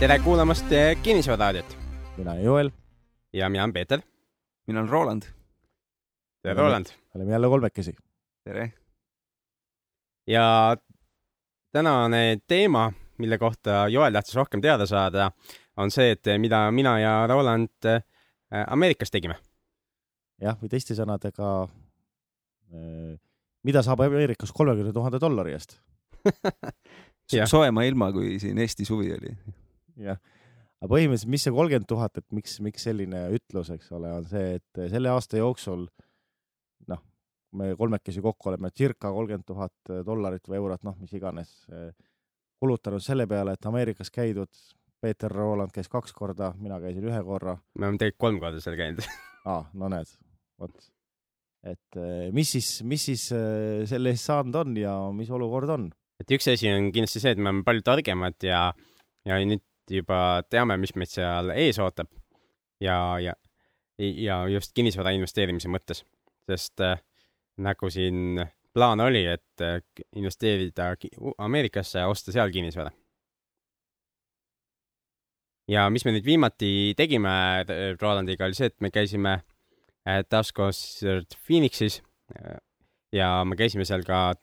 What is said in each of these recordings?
tere kuulamast eh, Kinnisvararaadiot mina olen Joel. ja mina olen Peeter. mina olen Roland. tere, Roland. oleme jälle kolmekesi. tere. ja tänane teema, mille kohta Joel tahtis rohkem teada saada, on see, et mida mina ja Roland eh, Ameerikas tegime. jah, või teiste sõnadega, eh, mida saab Ameerikas kolmekümne tuhande dollari eest soojema ilma, kui siin Eesti suvi oli. Jah, aga põhimõtteliselt, mis see kolmkümmend tuhat, et miks, miks selline ütlus, eks ole, on see, et selle aasta jooksul noh, me kolmekesi kokku oleme circa kolmkümmend tuhat dollarit või eurot, noh, mis iganes, kulutanud selle peale, et Ameerikas käidud. Peeter Roland käis kaks korda, mina käisin ühe korra. me oleme tegelikult kolm korda seal käinud aa, no näed, vot. et mis siis, mis siis selle eest saanud on ja mis olukord on? et üks asi on kindlasti see, et me oleme palju targemad ja, ja nüüd juba teame, mis meid seal ees ootab. ja, ja, ja just kinnisvara investeerimise mõttes, sest äh, nagu siin plaan oli, et äh, investeerida Ameerikasse ja osta seal kinnisvara. ja mis me nüüd viimati tegime Rolandiga, oli see, et me käisime äh, taas koos Phoenixis äh, ja me käisime seal ka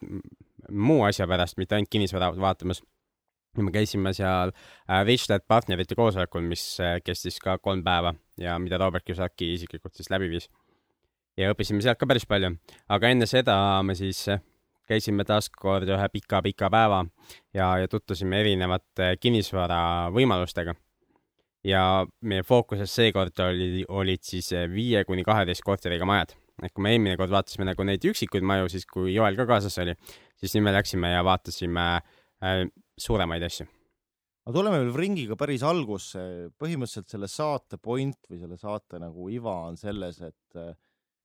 muu asja pärast, mitte ainult kinnisvara vaatamas. Me käisime seal äh, Richard partnerite koosolekul, mis äh, kestis ka kolm päeva ja mida Robert Kiyosaki isiklikult siis läbi viis. ja õppisime sealt ka päris palju, aga enne seda me siis äh, käisime taas kord ühe pika-pika päeva ja, ja tutvusime erinevate kinnisvara võimalustega. ja meie fookuses seekord oli, olid siis viie kuni kaheteist korteriga majad et kui me eelmine kord vaatasime nagu neid üksikuid maju, siis kui Joel ka kaasas oli, siis nüüd me läksime ja vaatasime äh, suuremaid asju. aga tuleme veel ringiga päris algusse. põhimõtteliselt selle saate point või selle saate nagu iva on selles, et,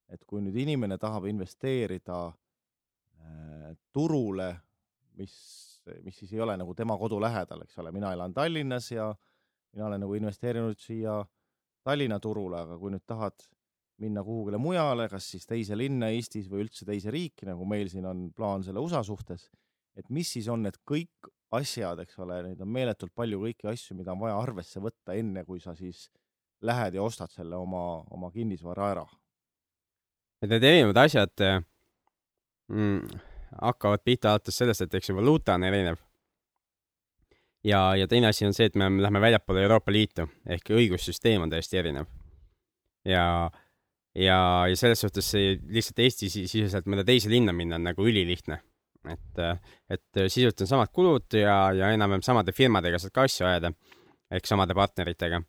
et kui nüüd inimene tahab investeerida äh, turule, mis, mis siis ei ole nagu tema kodu lähedal, eks ole, mina elan Tallinnas ja mina olen nagu investeerinud siia Tallinna turule, aga kui nüüd tahad minna kuhugile mujale, kas siis teise linna Eestis või üldse teise riiki, nagu meil siin on plaan selle USA suhtes, et mis siis on need kõik asjad, eks ole, neid on meeletult palju kõiki asju, mida on vaja arvesse võtta, enne kui sa siis lähed ja ostad selle oma, oma kinnisvara ära. et need erinevad asjad mm, hakkavad pihta alates sellest, et eks ju valuuta on erinev. ja, ja teine asi on see, et me lähme väljapoole Euroopa Liitu ehk õigussüsteem on täiesti erinev. ja ja, ja selles suhtes see lihtsalt Eesti-siseselt mõnda teise linna minna on nagu ülilihtne. Et, et sisuliselt on samad kulud ja, ja enam-vähem samade firmadega saad ka asju ajada ehk samade partneritega.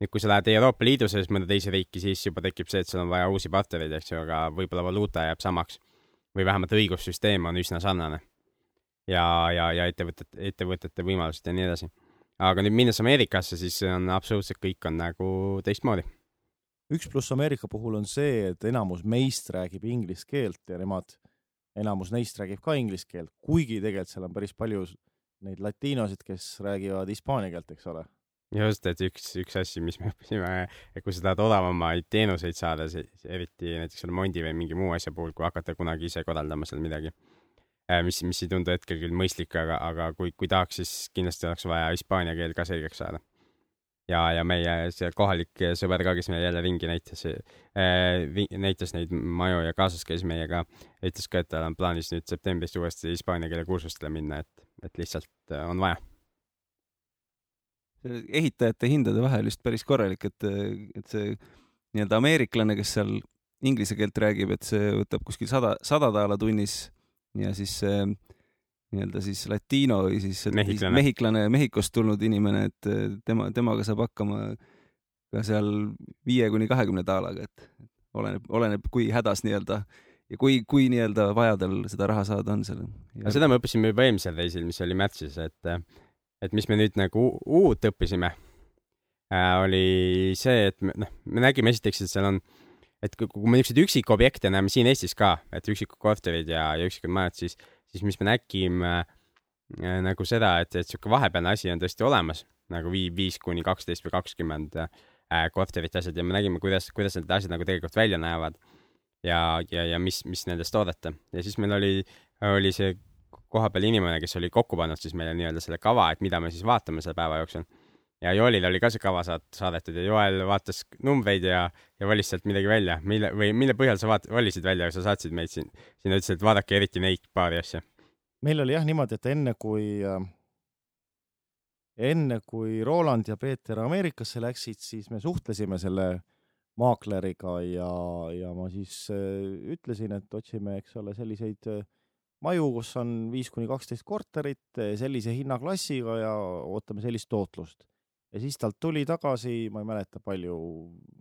nüüd, kui sa lähed Euroopa Liidu sees mõnda teise riiki, siis juba tekib see, et sul on vaja uusi partnereid, eks ju, aga võib-olla valuuta jääb samaks. või vähemalt õigussüsteem on üsna sarnane. ja, ja, ja ettevõtete, ettevõtete võimalused ja nii edasi. aga nüüd minnes Ameerikasse, siis on absoluutselt kõik on nagu teistmoodi üks pluss Ameerika puhul on see, et enamus meist räägib inglise keelt ja nemad, enamus neist räägib ka inglise keelt, kuigi tegelikult seal on päris palju neid latiinosid, kes räägivad hispaania keelt, eks ole. just, et üks, üks asi, mis me õppisime, et kui sa tahad odavamaid teenuseid saada, eriti näiteks remondi või mingi muu asja puhul, kui hakata kunagi ise korraldama seal midagi, äh, mis, mis ei tundu hetkel küll mõistlik, aga, aga kui, kui tahaks, siis kindlasti oleks vaja hispaania keel ka selgeks saada ja, ja meie see kohalik sõber ka, kes meile jälle ringi näitas äh,, näitas neid maju ja kaasas käis meiega, ütles ka, et tal on plaanis nüüd septembris uuesti hispaania keele kursustele minna, et, et lihtsalt äh, on vaja. ehitajate hindade vahe oli vist päris korralik, et, et see nii-öelda ameeriklane, kes seal inglise keelt räägib, et see võtab kuskil sada, sada daala tunnis ja siis see äh, nii-öelda siis latiino või siis mehhiklane, mehhiklane, Mehhikost tulnud inimene, et tema, temaga saab hakkama ka seal viie kuni kahekümne daalaga, et oleneb, oleneb, kui hädas nii-öelda ja kui, kui nii-öelda vaja tal seda raha saada on seal. seda me õppisime juba eelmisel reisil, mis oli märtsis, et, et mis me nüüd nagu uut õppisime äh,, oli see, et me, noh, me nägime esiteks, et seal on, et kui, kui me niisuguseid üksikobjekte näeme siin Eestis ka, et üksikud korterid ja, ja üksikud majad, siis siis mis me nägime äh, nagu seda, et, et sihuke vahepealne asi on tõesti olemas, nagu vii-, viis kuni kaksteist või kakskümmend äh, korterit ja asjad ja me nägime, kuidas, kuidas need asjad nagu tegelikult välja näevad. ja, ja, ja mis, mis nendest oodata ja siis meil oli, oli see kohapeal inimene, kes oli kokku pannud siis meile nii-öelda selle kava, et mida me siis vaatame selle päeva jooksul. Ja Joelile oli ka see kava saat-, saadetud ja Joel vaatas numbreid ja, ja valis sealt midagi välja, mille või mille põhjal sa vaat-, valisid välja, sa saatsid meid siin, sinna ütlesid, et vaadake eriti neid paari asja. meil oli jah niimoodi, et enne kui, enne kui Roland ja Peeter Ameerikasse läksid, siis me suhtlesime selle maakleriga ja, ja ma siis äh, ütlesin, et otsime, eks ole, selliseid äh, maju, kus on viis kuni kaksteist korterit äh, sellise hinnaklassiga ja ootame sellist tootlust. Ja siis talt tuli tagasi, ma ei mäleta, palju,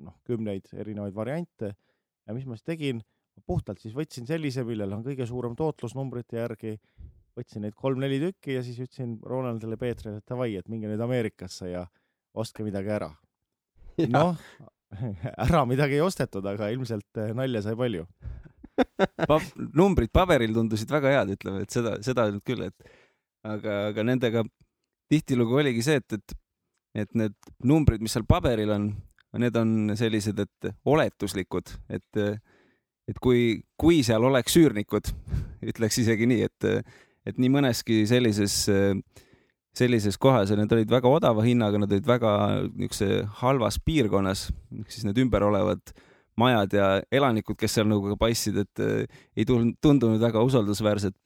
noh, kümneid erinevaid variante ja mis ma siis tegin, puhtalt siis võtsin sellise, millel on kõige suurem tootlus numbrite järgi võtsin neid kolm-neli tükki ja siis ütlesin Ronaldile ja Peetrile, et davai, et minge nüüd Ameerikasse ja ostke midagi ära. noh, ära midagi ei ostetud, aga ilmselt eh, nalja sai palju. pa-, numbrid paberil tundusid väga head, ütleme, et seda, seda nüüd küll, et aga, aga nendega tihtilugu oligi see, et, et, et need numbrid, mis seal paberil on, need on sellised, et oletuslikud, et, et kui, kui seal oleks üürnikud, ütleks isegi nii, et, et nii mõneski sellises, sellises kohas ja need olid väga odava hinnaga, nad olid väga niisuguse halvas piirkonnas, siis need ümber olevad majad ja elanikud, kes seal nagu ka paistsid, et äh, ei tundunud väga usaldusväärsed.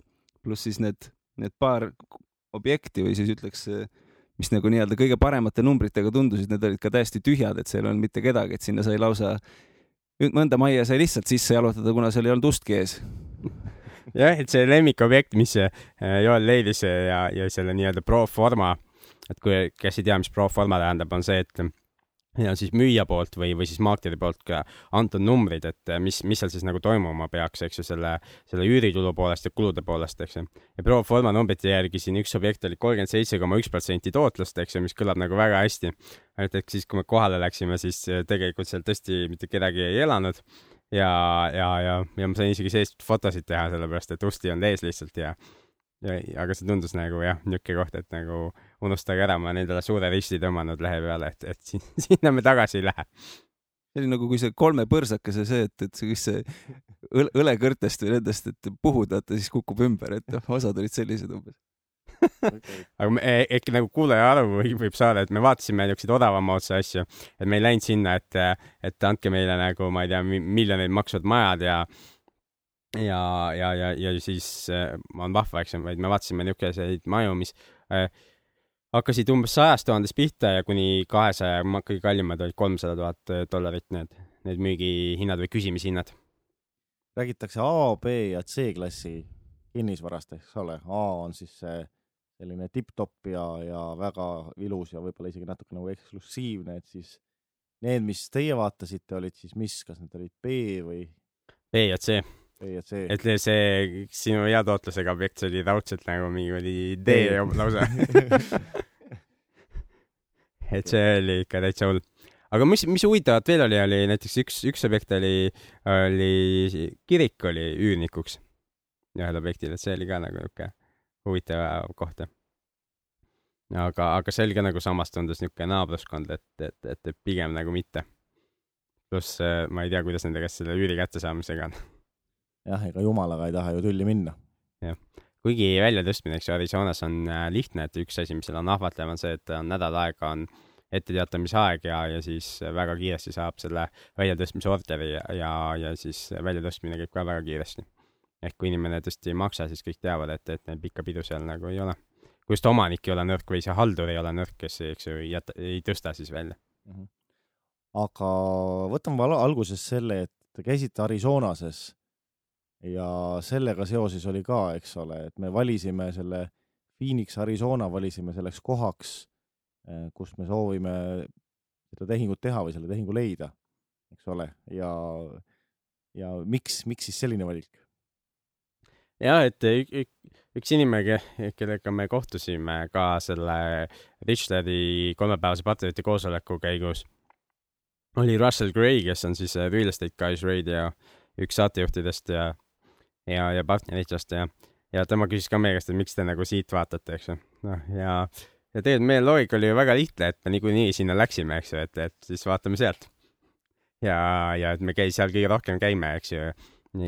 pluss siis need, need paar objekti või siis ütleks, mis nagu nii-öelda kõige paremate numbritega tundusid, need olid ka täiesti tühjad, et seal ei olnud mitte kedagi, et sinna sai lausa, mõnda majja sai lihtsalt sisse jalutada, kuna seal ei olnud ustki ees. jah, et see lemmikobjekt, mis äh, Joel leidis ja, ja selle nii-öelda pro forma, et kui, kes ei tea, mis pro forma tähendab, on see, et ja siis müüja poolt või, või siis maakleri poolt ka antud numbrid, et äh, mis, mis seal siis nagu toimuma peaks, eks ju, selle, selle üüritulu poolest ja kulude poolest, eks ju. ja pro forma numbrite järgi siin üks objekt oli kolmkümmend seitse koma üks protsenti tootlust, eks ju, mis kõlab nagu väga hästi. et siis, kui me kohale läksime, siis äh, tegelikult seal tõesti mitte kedagi ei elanud ja, ja, ja, ja ma sain isegi seest fotosid teha, sellepärast et ust ei olnud ees lihtsalt ja ja, aga see tundus nagu jah, niisugune koht, et nagu unustage ära, ma olen endale suure risti tõmmanud lehe peale, et, et siin, sinna me tagasi ei lähe. see oli nagu, kui see kolme põrsakese see, et, et see, see õle, õlekõrtest või nendest, et puhud vaata, siis kukub ümber, et noh, osad olid sellised umbes. aga me, e- äkki nagu kuulaja aru võib, võib saada, et me vaatasime niisuguseid odavama otsa asju, et me ei läinud sinna, et, et andke meile nagu, ma ei tea, miljoneid maksvad majad ja ja, ja, ja, ja siis äh, on vahva, eks ju, vaid me vaatasime niisuguseid maju, mis äh, hakkasid umbes sajast tuhandest pihta ja kuni kahesaja, kõige kallimad olid kolmsada tuhat dollarit need, need müügihinnad või küsimishinnad. räägitakse A, B ja C klassi kinnisvarast, eks ole, A on siis see selline tipp-topp ja, ja väga ilus ja võib-olla isegi natuke nagu eksklusiivne, et siis need, mis teie vaatasite, olid siis mis, kas need olid B või? B ja C, B ja C? et see sinu hea tootlusega objekt, see oli raudselt nagu mingi oli D lausa. et see oli ikka täitsa hull. aga mis, mis huvitavat veel oli, oli näiteks üks, üks objekt oli, oli, kirik oli üürnikuks ühel objektil, et see oli ka nagu niuke huvitav koht. aga, aga see oli ka nagu samas tundus niuke naabruskond, et, et, et, et pigem nagu mitte. pluss äh, ma ei tea, kuidas nendega selle üüri kättesaamisega on. jah, ega jumalaga ei taha ju tülli minna. kuigi väljatõstmine, eks ju, Arizonas on äh, lihtne, et üks asi, mis seal on ahvatlev, on see, et on nädal aega on etteteatamisaeg ja, ja siis väga kiiresti saab selle väljatõstmise orderi ja, ja, ja siis väljatõstmine käib ka väga kiiresti. ehk kui inimene tõesti ei maksa, siis kõik teavad, et, et neil pikka pidu seal nagu ei ole. kui just omanik ei ole nõrk või see haldur ei ole nõrk, kes, eks ju, ei jäta, ei tõsta siis välja. aga võtame alguses selle, et te käisite Arizonases ja sellega seoses oli ka, eks ole, et me valisime selle Phoenix, Arizona valisime selleks kohaks, kus me soovime seda tehingut teha või selle tehingu leida, eks ole, ja, ja miks, miks siis selline valik? jah, et ük- ük- üks inimene, kellega me kohtusime ka selle Richleri kolmepäevase patrioti koosoleku käigus, oli Russell Gray, kes on siis Real Estate Guys Radio üks saatejuhtidest ja, ja, ja partneritest ja, ja tema küsis ka meie käest, et miks te nagu siit vaatate, eks ju. noh, ja, ja tegelikult meie loogika oli ju väga lihtne, et me niikuinii sinna läksime, eks ju, et, et siis vaatame sealt. ja, ja et me käi-, seal kõige rohkem käime, eks ju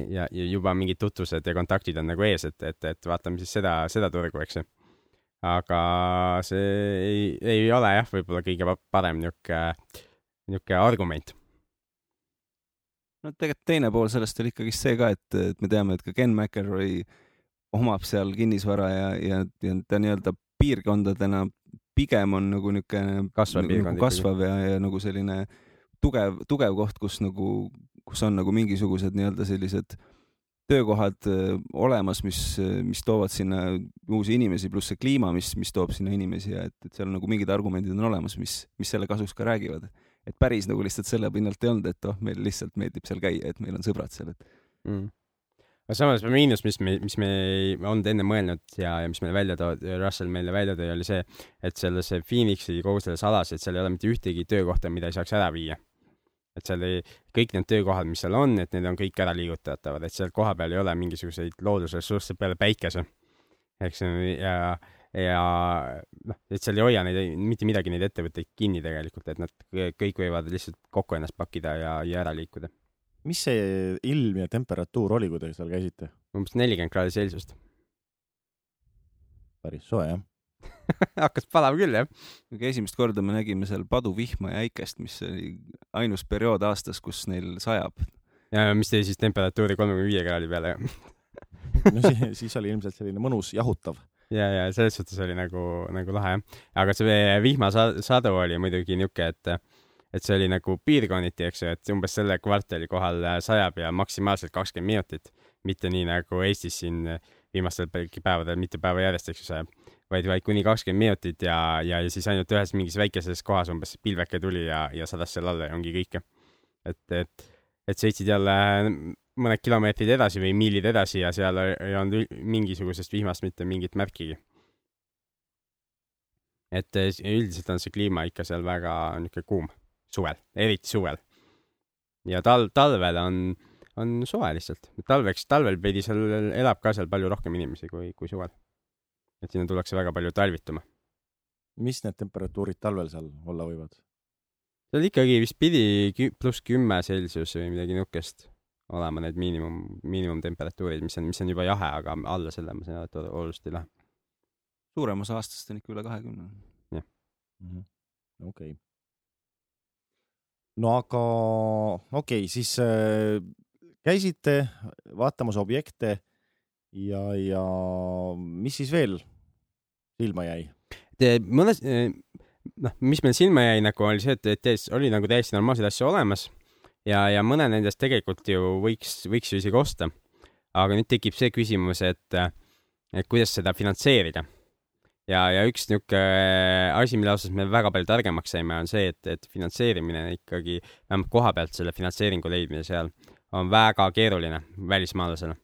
ja, ja juba mingid tutvused ja kontaktid on nagu ees, et, et, et vaatame siis seda, seda turgu, eks ju. aga see ei, ei ole jah, võib-olla kõige pa- parem niisugune, niisugune argument. No tegelikult teine pool sellest oli ikkagi see ka, et, et me teame, et ka Ken McElroy omab seal kinnisvara ja, ja, ja ta nii-öelda piirkondadena pigem on nagu niisugune Kasvav nagu kasvav ja, ja nagu selline tugev, tugev koht, kus nagu, kus on nagu mingisugused nii-öelda sellised töökohad öö, olemas, mis, mis toovad sinna uusi inimesi, pluss see kliima, mis, mis toob sinna inimesi ja et, et seal nagu mingid argumendid on olemas, mis, mis selle kasuks ka räägivad et päris nagu lihtsalt selle pinnalt ei olnud, et oh, meil lihtsalt meeldib seal käia, et meil on sõbrad seal, et mm.. aga samas miinus, mis me, mis me ei olnud enne mõelnud ja, ja mis meile välja toodi, Russell meile välja tõi, oli see, et selles Phoenixi kogu selles alas, et seal ei ole mitte ühtegi töökohta, mida ei saaks ära viia. et seal ei, kõik need töökohad, mis seal on, et need on kõik ära liigutatavad, et seal kohapeal ei ole mingisuguseid loodusressursse peale päikese. eks ja, ja noh, et seal ei hoia neid mitte midagi neid ettevõtteid kinni tegelikult, et nad kõik võivad lihtsalt kokku ennast pakkida ja, ja ära liikuda. mis see ilm ja temperatuur oli, kui te seal käisite? umbes nelikümmend kraadi Celsiust. päris soe jah? hakkas palav küll jah. aga esimest korda me nägime seal paduvihma ja äikest, mis oli ainus periood aastas, kus neil sajab. ja mis tõi siis temperatuuri kolmekümne viie kraadi peale. no siis, siis oli ilmselt selline mõnus jahutav. ja, ja selles suhtes oli nagu, nagu lahe jah. aga see vihmasadu oli muidugi niuke, et, et see oli nagu piirkonniti, eks ju, et umbes selle kvartali kohal sajab ja maksimaalselt kakskümmend minutit, mitte nii nagu Eestis siin viimastel päevadel mitu päeva järjest, eks ju, sajab, vaid, vaid kuni kakskümmend minutit ja, ja, ja siis ainult ühes mingis väikeses kohas umbes pilveke tuli ja, ja sadas seal alla ja ongi kõik. et, et, et sõitsid jälle mõned kilomeetrid edasi või miilid edasi ja seal ei olnud mingisugusest vihmast mitte mingit märkigi. et eh, üldiselt on see kliima ikka seal väga niisugune kuum suvel, eriti suvel. ja tal-, talvel on, on soe lihtsalt. talveks, talvel veidi seal elab ka seal palju rohkem inimesi kui, kui suvel. et sinna tullakse väga palju talvituma. mis need temperatuurid talvel seal olla võivad? seal ikkagi vist pidi pluss kümme Celsius või midagi niisugust olema need miinimum, miinimumtemperatuurid, mis on, mis on juba jahe, aga alla selle ma saan aru, et oluliselt ei lähe. suurem osa aastast on ikka üle kahekümne. okei. no aga okei okay,, siis äh, käisite vaatamas objekte ja, ja mis siis veel silma jäi? mõnes, noh, mis meil silma jäi nagu oli see, et, et oli nagu täiesti normaalseid asju olemas ja, ja mõne nendest tegelikult ju võiks, võiks ju isegi osta. aga nüüd tekib see küsimus, et, et kuidas seda finantseerida. ja, ja üks niisugune asi, mille osas me väga palju targemaks saime, on see, et, et finantseerimine ikkagi, vähemalt koha pealt selle finantseeringu leidmine seal on väga keeruline välismaalasele.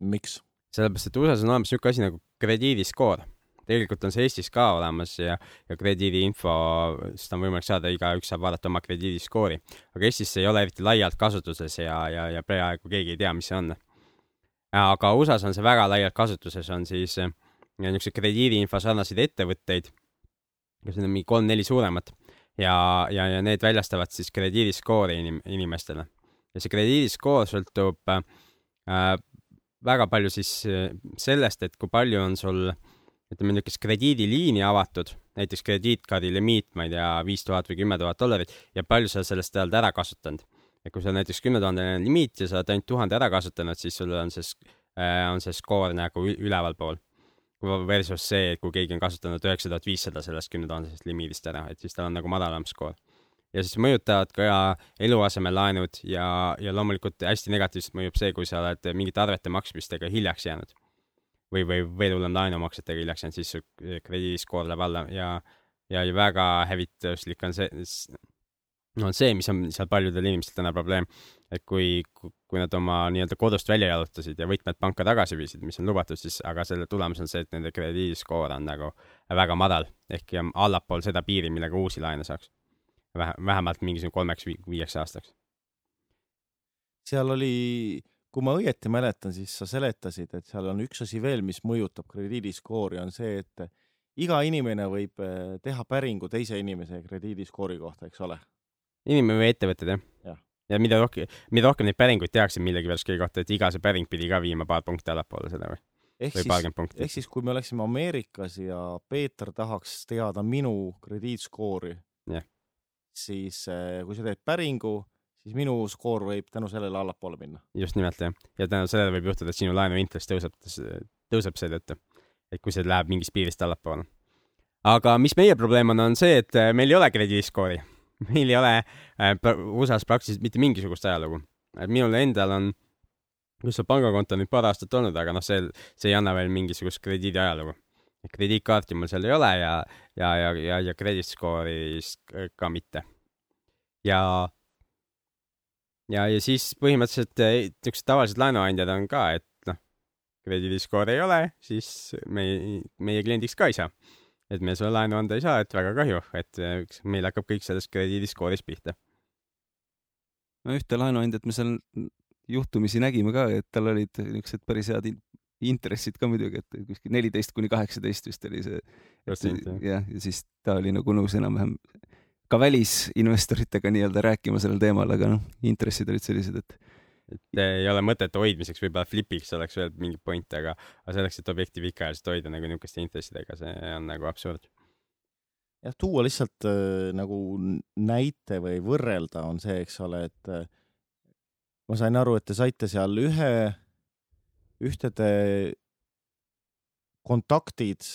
miks? sellepärast, et USA-s on olemas niisugune asi nagu krediidiskoor. Tegelikult on see Eestis ka olemas ja, ja krediidiinfost on võimalik saada, igaüks saab vaadata oma krediidiskoori. aga Eestis see ei ole eriti laialt kasutuses ja, ja, ja peaaegu keegi ei tea, mis see on. aga USA-s on see väga laialt kasutuses, on siis äh, niisuguseid krediidiinfo sarnaseid ettevõtteid, kes on mingi kolm-neli suuremat ja, ja, ja need väljastavad siis krediidiskoori inim-, inimestele. ja see krediidiskoor sõltub äh, väga palju siis äh, sellest, et kui palju on sul ütleme niisugust krediidiliini avatud, näiteks krediitkaardi limiit, ma ei tea, viis tuhat või kümme tuhat dollarit ja palju sa sellest oled ära kasutanud. et kui sul näiteks kümne tuhandene limiit ja sa oled ainult tuhande ära kasutanud, siis sul on see, on see skoor nagu ülevalpool. Versus see, et kui keegi on kasutanud üheksa tuhat viissada sellest kümne tuhandesest limiidist ära, et siis tal on nagu madalam skoor. ja siis mõjutavad ka eluasemelaenud ja, ja loomulikult hästi negatiivselt mõjub see, kui sa oled mingite arvete maksmistega hiljaks jäänud või, või veel hullem laenumaksetega hiljaks jäänud, siis su krediidiskoor läheb alla ja, ja, väga hävituslik on see, on see, mis on seal paljudel inimestel täna probleem, et kui, kui nad oma nii-öelda kodust välja jalutasid ja võtmed panka tagasi viisid, mis on lubatud, siis aga selle tulemus on see, et nende krediidiskoor on nagu väga madal ehk allapool seda piiri, millega uusi laene saaks. vähe, vähemalt mingisugune kolmeks-viieks aastaks. seal oli, kui ma õieti mäletan, siis sa seletasid, et seal on üks asi veel, mis mõjutab krediidiskoori, on see, et iga inimene võib eh, teha päringu teise inimese krediidiskoori kohta, eks ole. inimene või ettevõtted jah Jah. ja mida rohkem, mida rohkem neid päringuid tehakse millegipärast keegi kohta, et iga see päring pidi ka viima paar punkti allapoole seda või? ehk siis, ehk. siis, kui me oleksime Ameerikas ja Peeter tahaks teada minu krediitskoori Jah. siis eh, kui sa teed päringu, siis minu skoor võib tänu sellele allapoole minna. just nimelt jah, ja tänu sellele võib juhtuda, et sinu laenuintress tõuseb, tõuseb seetõttu, et kui see läheb mingist piirist allapoole. aga mis meie probleem on, on see, et äh, meil ei ole krediidiskoori. meil ei ole äh, USA-s praktiliselt mitte mingisugust ajalugu. et minul endal on, kus see pangakonto on nüüd paar aastat olnud, aga noh, see, see ei anna veel mingisugust krediidi ajalugu. krediitkaarti mul seal ei ole ja, ja, ja, ja, ja krediitskooris ka mitte. ja ja, ja siis põhimõtteliselt eh, niisugused tavalised laenuandjad on ka, et noh, krediidiskoor ei ole, siis meie, meie kliendiks ka ei saa. et me sulle laenu anda ei saa, et väga kahju, et eh, meil hakkab kõik sellest krediidiskoorist pihta. no ühte laenuandjat me seal juhtumisi nägime ka, et tal olid niisugused päris head in- intressid ka muidugi, et kuskil neliteist kuni kaheksateist vist oli see. Jah, ja siis ta oli nagu nõus enam-vähem ka välisinvestoritega nii-öelda rääkima sellel teemal, aga noh, intressid olid sellised, et et ei ole mõtet hoidmiseks, võib-olla flipiks oleks veel mingi point, aga, aga selleks, et objekti pikaajaliselt hoida nagu niisuguste intressidega, see on nagu absurd. jah, tuua lihtsalt äh, nagu näite või võrrelda on see, eks ole, et äh, ma sain aru, et te saite seal ühe, ühtede kontaktid,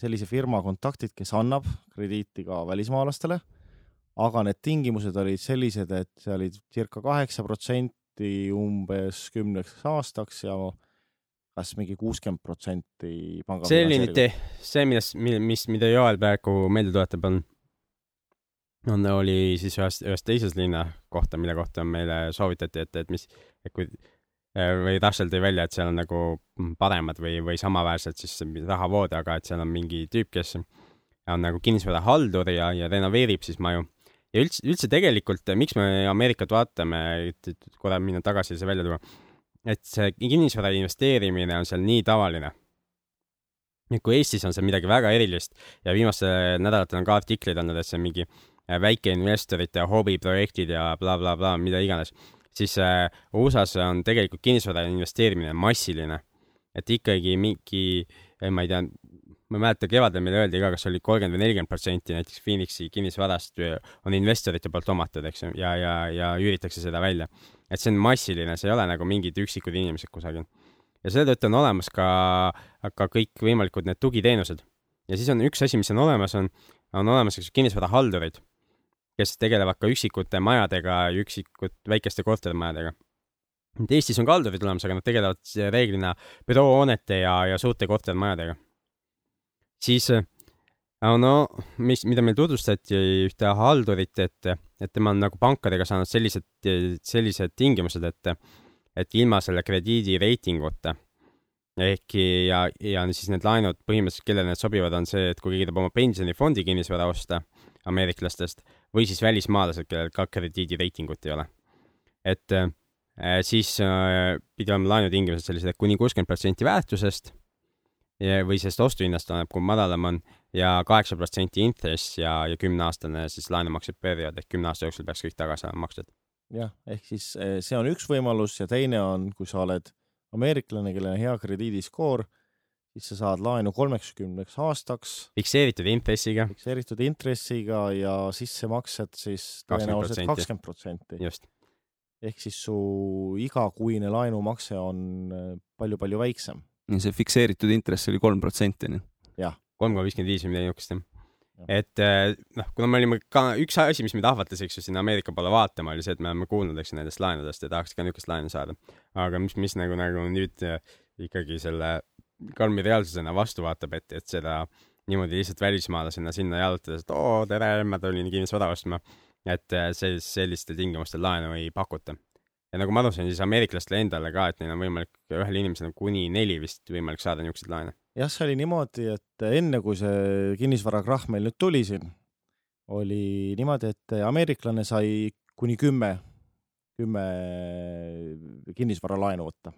sellise firma kontaktid, kes annab krediiti ka välismaalastele, aga need tingimused olid sellised, et see olid circa kaheksa protsenti umbes kümneks aastaks ja kas mingi kuuskümmend protsenti panga see oli nüüd, see, millest, mis, mida Joel praegu meelde tuletab, on, on, oli siis ühest, ühest teises linna kohta, mille kohta meile soovitati, et, et mis, et kui või Russell tõi välja, et seal on nagu paremad või, või samaväärsed siis rahavood, aga et seal on mingi tüüp, kes on nagu kinnisvarahaldur ja, ja renoveerib siis maju. Ja üldse, üldse tegelikult, miks me Ameerikat vaatame, et, et korra minna tagasi see välja tuua, et see kinnisvara investeerimine on seal nii tavaline et kui Eestis on see midagi väga erilist ja viimastel nädalatel on ka artiklid olnud, et see on mingi äh, väikeinvestorite hobiprojektid ja blablabla bla,, bla, mida iganes, siis äh, USA-s on tegelikult kinnisvara investeerimine massiline. et ikkagi mingi, ma ei tea, ma ei mäleta, kevadel meile öeldi ka, kas oli kolmkümmend või nelikümmend protsenti näiteks Phoenixi kinnisvarast on investorite poolt omatud, eks ju, ja, ja, ja üüritakse seda välja. et see on massiline, see ei ole nagu mingid üksikud inimesed kusagil ja selle tõttu on olemas ka, ka kõikvõimalikud need tugiteenused. ja siis on üks asi, mis on olemas, on, on olemas kinnisvarahaldurid, kes tegelevad ka üksikute majadega ja üksikut väikeste kortermajadega. et Eestis on ka haldurid olemas, aga nad tegelevad reeglina büroohoonete ja, ja suurte kortermajadega. Siis äh, no mis, mida meil tutvustati ühte haldurit, et, et tema on nagu pankadega saanud sellised, sellised tingimused, et et ilma selle krediidireitinguta ehkki ja, ja siis need laenud põhimõtteliselt, kellele need sobivad, on see, et kui keegi tahab oma pensionifondi kinnisvara osta ameeriklastest või siis välismaalased, kellel ka krediidireitingut ei ole. et äh, siis äh, pidi olema laenutingimused sellised, et kuni kuuskümmend protsenti väärtusest või sellest ostuhinnast oleneb, kui madalam on ja kaheksa protsenti intress ja, ja kümneaastane siis laenumakseperiood ehk kümne aasta jooksul peaks kõik tagasi olema makstud. jah, ehk siis eh, see on üks võimalus ja teine on, kui sa oled ameeriklane, kellel on hea krediidiskoor, siis sa saad laenu kolmekümneks aastaks fikseeritud intressiga, fikseeritud intressiga ja sissemaksed siis 20%. tõenäoliselt kakskümmend protsenti. just. ehk siis su igakuine laenumakse on eh, palju-palju väiksem. See fikseeritud intress oli kolm protsenti, onju. kolm koma viiskümmend viis või midagi niisugust jah et eh, noh, kuna me olime ka, üks asi, mis meid ahvatles, eks ju, sinna Ameerika poole vaatama, oli see, et me oleme kuulnud, eks ju, nendest laenudest ja tahaks ka niisugust laenu saada. aga mis, mis nagu, nagu nüüd eh, ikkagi selle karmi reaalsusena vastu vaatab, et, et seda niimoodi lihtsalt välismaalasena sinna jalutades, et oo, tere, ma tulin kinnisvara ostma. et eh, see, sellistel tingimustel laenu ei pakuta. Ja nagu ma aru sain, siis ameeriklastele endale ka, et neil on võimalik ühel inimesel on kuni neli vist võimalik saada niisuguseid laene. jah, see oli niimoodi, et enne kui see kinnisvarakrahh meil nüüd tuli siin, oli niimoodi, et ameeriklane sai kuni kümme, kümme kinnisvaralaenu võtta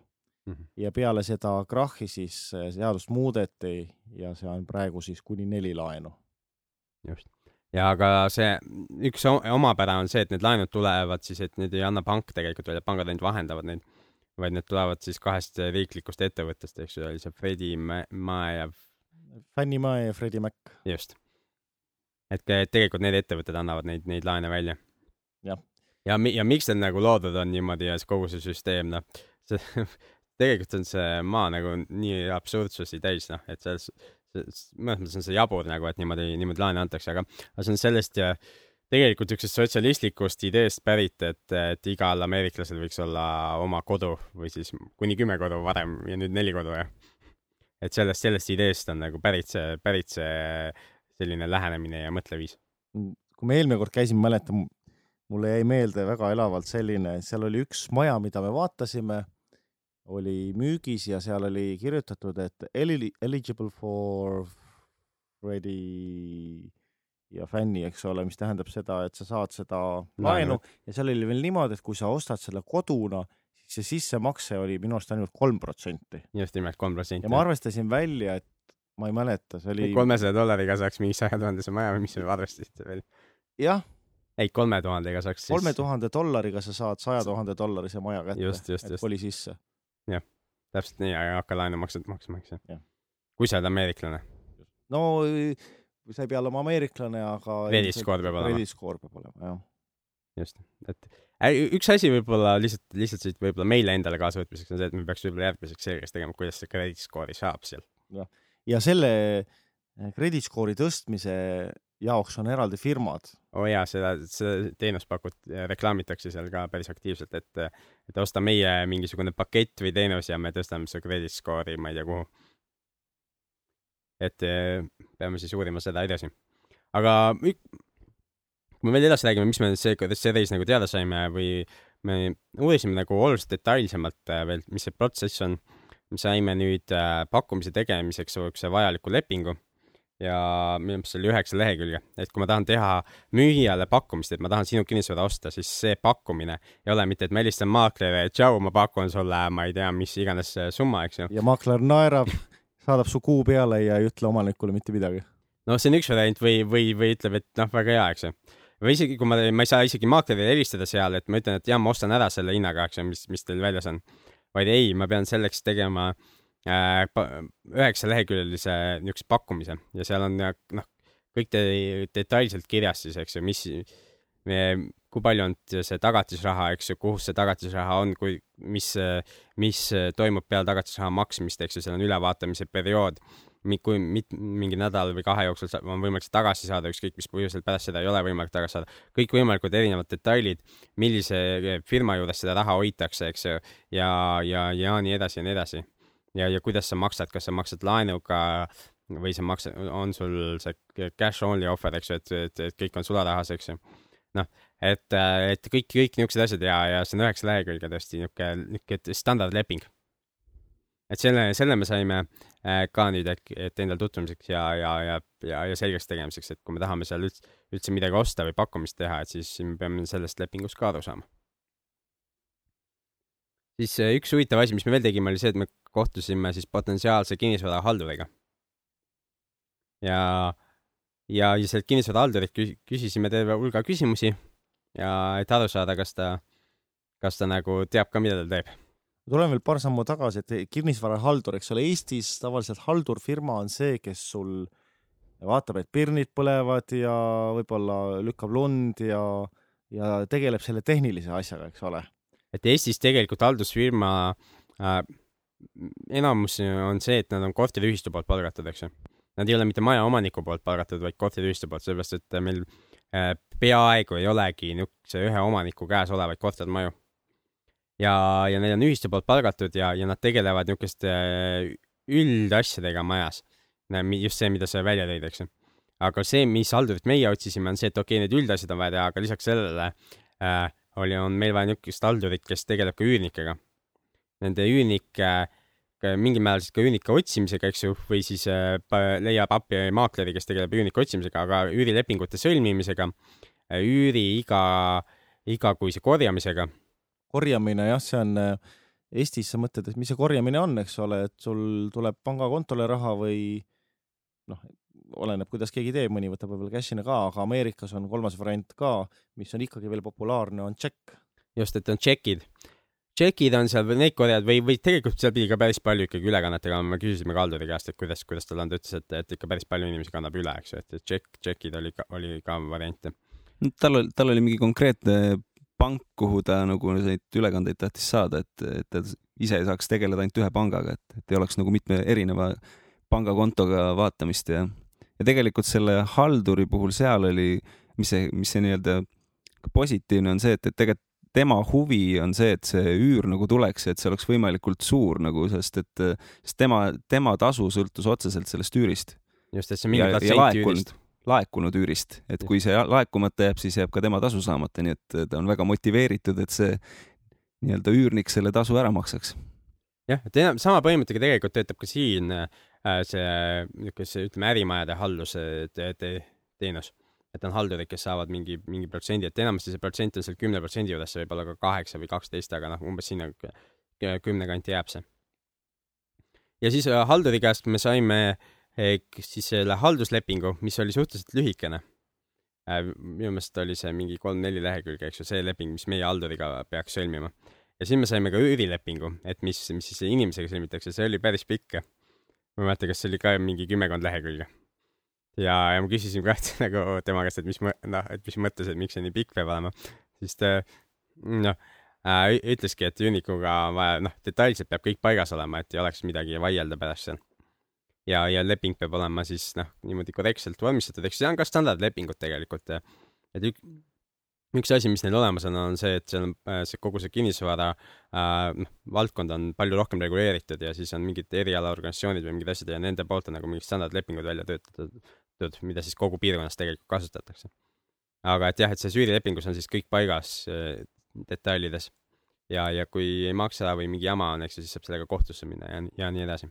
Mhm. ja peale seda krahhi siis seadust muudeti ja see on praegu siis kuni neli laenu. just. Ja aga see üks omapära on see, et need laenud tulevad siis, et need ei anna pank tegelikult välja, pangad ainult vahendavad neid. vaid need tulevad siis kahest riiklikust ettevõttest, eks ju, oli see Freddie Ma- Mae ja Fannie Mae ja Freddie Mac. just. et tegelikult need ettevõtted annavad neid, neid laene välja. Jah. ja, ja miks need nagu loodud on niimoodi ja kogu see süsteem, noh, see tegelikult on see maa nagu nii absurdsusi täis, noh, et selles, mõnes mõttes on see jabur nagu, et niimoodi, niimoodi laene antakse, aga, aga see on sellest ja tegelikult niisugusest sotsialistlikust ideest pärit, et, et igal ameeriklasel võiks olla oma kodu või siis kuni kümme kodu varem ja nüüd neli kodu ja et sellest, sellest ideest on nagu pärit see, pärit see selline lähenemine ja mõtleviis. kui me eelmine kord käisime, mäletan, mulle jäi meelde väga elavalt selline, seal oli üks maja, mida me vaatasime, oli müügis ja seal oli kirjutatud, et eli- eligible for Freddie ja Fanny, eks ole, mis tähendab seda, et sa saad seda laenu ja seal oli veel niimoodi, et kui sa ostad selle koduna, siis see sissemakse oli minu arust ainult kolm protsenti just nimelt kolm protsenti ja ma. arvestasin välja, et ma ei mäleta, see oli kolmesaja dollariga saaks mingi saja tuhandese maja või mis te arvestasite veel? jah, ei, kolme tuhandega saaks kolme tuhande dollariga sa saad saja tuhande dollarise maja kätte, Just, just, et just. koli sisse. Täpselt nii, aga hakka laenumaksed maksma, eks ju Jah.. kui sa oled ameeriklane. no sa ei pea olema ameeriklane, aga Credit score peab olema. credit score peab olema, jah. just, et üks asi võib-olla lihtsalt, lihtsalt siit võib-olla meile endale kaasavõtmiseks on see, et me peaks võib-olla järgmiseks selgeks tegema, kuidas see credit score'i saab seal. ja selle eh, credit score'i tõstmise jaoks on eraldi firmad, oo oh jaa, seda, seda teenust pakut-, reklaamitakse seal ka päris aktiivselt, et, et osta meie mingisugune pakett või teenus ja me tõstame su credit score'i, ma ei tea kuhu. et eh, peame siis uurima seda edasi. aga kui me veel edasi räägime, mis me see, see reis nagu teada saime või me uurisime nagu oluliselt detailsemalt äh, veel, mis see protsess on, me saime nüüd äh, pakkumise tegemiseks siukse vajaliku lepingu ja minu meelest see oli üheksa lehekülge, et kui ma tahan teha müüjale pakkumist, et ma tahan sinu kinnisvara osta, siis see pakkumine ei ole mitte, et ma helistan maaklerile, tšau, ma pakun sulle, ma ei tea, mis iganes see summa, eks ju. ja maakler naerab, saadab su kuu peale ja ei ütle omanikule mitte midagi. noh, see on üks variant või, või, või ütleb, et noh, väga hea, eks ju. või isegi, kui ma, ma ei saa isegi maaklerile helistada seal, et ma ütlen, et jaa, ma ostan ära selle hinnaga, eks ju, mis, mis teil väljas on. vaid ei, ma pean selleks tegema äh, üheksaleheküljelise niisuguse pakkumise ja seal on noh, kõik te, detailselt kirjas siis, eks ju, mis, kui palju on see tagatisraha, eks ju, kuhu see tagatisraha on, kui, mis, mis toimub peale tagatisraha maksmist, eks ju, seal on ülevaatamise periood. kui mit-, mingi nädal või kahe jooksul on võimalik see tagasi saada, ükskõik mis põhjusel pärast seda ei ole võimalik tagasi saada. kõikvõimalikud erinevad detailid, millise firma juures seda raha hoitakse, eks ju, ja, ja, ja nii edasi ja nii edasi. ja, ja kuidas sa maksad, kas sa maksad laenuga või sa maksad, on sul see cash only offer, eks ju, et, et, et kõik on sularahas, eks ju. noh, et, et kõik, kõik niisugused asjad ja, ja see on üheksa lehekülge tõesti niisugune, niisugune standardleping. et selle, selle me saime äh, ka nüüd, et, et endale tutvumiseks ja, ja, ja, ja, ja selgeks tegemiseks, et kui me tahame seal üldse, üldse midagi osta või pakkumist teha, et siis me peame sellest lepingust ka aru saama. siis äh, üks huvitav asi, mis me veel tegime, oli see, et me kohtusime siis potentsiaalse kinnisvarahalduriga. ja, ja, sealt kinnisvarahaldurilt kü- küsisime terve hulga küsimusi ja et aru saada, kas ta, kas ta nagu teab ka, mida ta teeb. tulen veel paar sammu tagasi, et kinnisvarahaldur, eks ole, Eestis tavaliselt haldurfirma on see, kes sul vaatab, et pirnid põlevad ja võib-olla lükkab lund ja, ja tegeleb selle tehnilise asjaga, eks ole. et Eestis tegelikult haldusfirma äh, enamus on see, et nad on korteriühistu poolt palgatud, eks ju. Nad ei ole mitte majaomaniku poolt palgatud, vaid korteriühistu poolt, sellepärast et meil äh, peaaegu ei olegi niisuguse ühe omaniku käes olevaid kortermaju. ja, ja need on ühistu poolt palgatud ja, ja nad tegelevad niisuguste äh, üldasjadega majas. just see, mida sa välja tõid, eks ju. aga see, mis haldurit meie otsisime, on see, et okei okay,, need üldasjad on vaja teha, aga lisaks sellele äh, oli, on meil vaja niisugust haldurit, kes tegeleb ka üürnikega. Nende üürnike, mingil määral siis ka üürnike otsimisega, eks ju, või siis äh, leiab appi maakleri, kes tegeleb üürnike otsimisega, aga üürilepingute sõlmimisega, üüri iga, igakuise korjamisega. korjamine jah, see on äh, Eestis sa mõtled, et mis see korjamine on, eks ole, et sul tuleb pangakontole raha või noh, oleneb, kuidas keegi teeb, mõni võtab võib-olla cash'ina ka, aga Ameerikas on kolmas variant ka, mis on ikkagi veel populaarne, on tšekk. just, et on tšekid. Tšekid on seal või need korjad või, või tegelikult seal pidi ka päris palju ikkagi ülekannet tegema, me küsisime Kalduri käest, et kuidas, kuidas tal on, ta ütles, et, et ikka päris palju inimesi kannab üle, eks ju, et, tšekk, tšekid oli oli ka variante. tal oli, tal oli mingi konkreetne pank, kuhu ta nagu neid ülekandeid tahtis saada, et, et ta ise saaks tegeleda ainult ühe pangaga, et, et ei oleks nagu mitme erineva pangakontoga vaatamist ja, ja tegelikult selle halduri puhul seal oli, mis see, mis see nii-öelda positiivne on see, et, et tegelikult tema huvi on see, et see üür nagu tuleks et see oleks võimalikult suur nagu, sest et, sest tema, tema tasu sõltus otseselt sellest üürist just, et see mingi protsent laekunud üürist., laekunud üürist, et kui see laekumata jääb, siis jääb ka tema tasu saamata, nii et ta on väga motiveeritud, et see nii-öelda üürnik selle tasu ära maksaks. jah, et enam sama põhimõttega tegelikult töötab ka siin äh, see niisugune see ütleme ärimajade halduse te, te, teenus, et on haldurid, kes saavad mingi, mingi protsendi, et enamasti see protsent on seal kümne protsendi juures, see võib olla ka kaheksa või kaksteist, aga noh, umbes sinna kümne kanti jääb see. ja siis äh, halduri käest me saime eh, siis selle halduslepingu, mis oli suhteliselt lühikene. minu meelest oli see mingi kolm-neli lehekülge, eks ju, see leping, mis meie halduriga peaks sõlmima ja siis me saime ka üürilepingu, et mis, mis siis inimesega sõlmitakse, see oli päris pikk. ma ei mäleta, kas see oli ka mingi kümmekond lehekülge. ja, ja ma küsisin ka et nagu tema käest, et mis mõ-, noh, et mis mõttes, et miks see nii pikk peab olema, siis ta noh äh, ütleski, et üürnikuga on vaja, noh, detailselt peab kõik paigas olema, et ei oleks midagi vaielda pärast seal. ja, ja leping peab olema siis noh, niimoodi korrektselt vormistatud, eks see on ka standardlepingud tegelikult, et ük, üks asi, mis neil olemas on, on see, et seal on äh, see kogu see kinnisvara äh, noh, valdkond on palju rohkem reguleeritud ja siis on mingid erialaorganisatsioonid või mingid asjad ja nende poolt on nagu mingid standardlepingud välja töötatud, mida siis kogu piirkonnas tegelikult kasutatakse. aga et jah, et selles üürilepingus on siis kõik paigas äh, detailides ja, ja kui ei maksa või mingi jama on, eks ju, siis saab sellega kohtusse minna ja, ja nii edasi.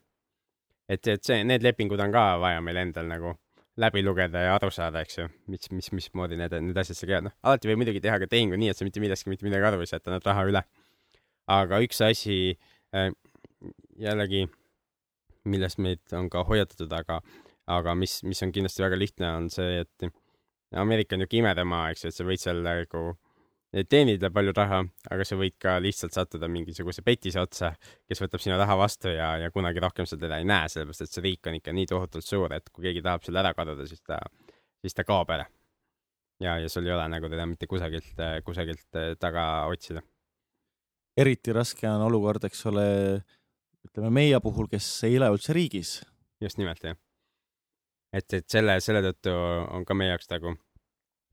et, et see, need lepingud on ka vaja meil endal nagu läbi lugeda ja aru saada, eks ju, mis, mis, mismoodi need, need asjad seal käivad, noh, alati võib muidugi teha ka tehingu nii, et sa mitte millestki mitte midagi aru ei saa, et annad raha üle. aga üks asi äh, jällegi, millest meid on ka hoiatatud, aga, aga mis, mis on kindlasti väga lihtne, on see, et Ameerika on niisugune imedemaa, eks ju, et sa võid seal nagu teenida palju raha, aga sa võid ka lihtsalt sattuda mingisuguse petise otsa, kes võtab sinu raha vastu ja, ja kunagi rohkem sa teda ei näe, sellepärast et see riik on ikka nii tohutult suur, et kui keegi tahab selle ära kaduda, siis ta, siis ta kaob ära. ja, ja sul ei ole nagu teda mitte kusagilt, kusagilt taga otsida. eriti raske on olukord, eks ole, ütleme meie puhul, kes ei ela üldse riigis. just nimelt jah. et, et selle, selle tõttu on ka meie jaoks nagu,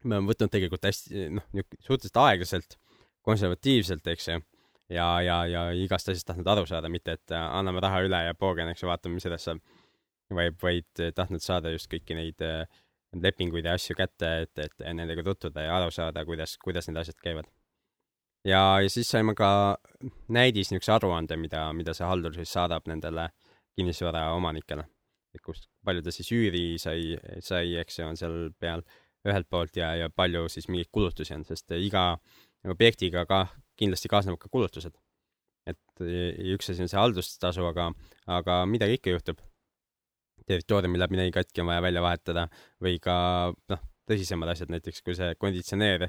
me oleme võtnud tegelikult hästi noh, suhteliselt aeglaselt, konservatiivselt, eks ju. ja, ja, ja igast asjast tahtnud aru saada, mitte et äh, anname raha üle ja poogen, eks ju, vaatame, mis edasi saab. vaid, vaid äh, tahtnud saada just kõiki neid äh, lepinguid ja asju kätte, et, et nendega tutvuda ja aru saada, kuidas, kuidas need asjad käivad. ja, ja siis saime ka näidis niisuguse aruande, mida, mida see haldur siis saadab nendele kinnisvara omanikele. Et kust, palju ta siis üüri sai, sai, eks ju, on seal peal ühelt poolt ja, ja palju siis mingeid kulutusi on, sest iga objektiga ka kindlasti kaasnevad ka kulutused. et ja üks asi on see haldustasu, aga, aga midagi ikka juhtub. territooriumil läheb midagi katki, on vaja välja vahetada või ka noh, tõsisemad asjad, näiteks kui see konditsioneer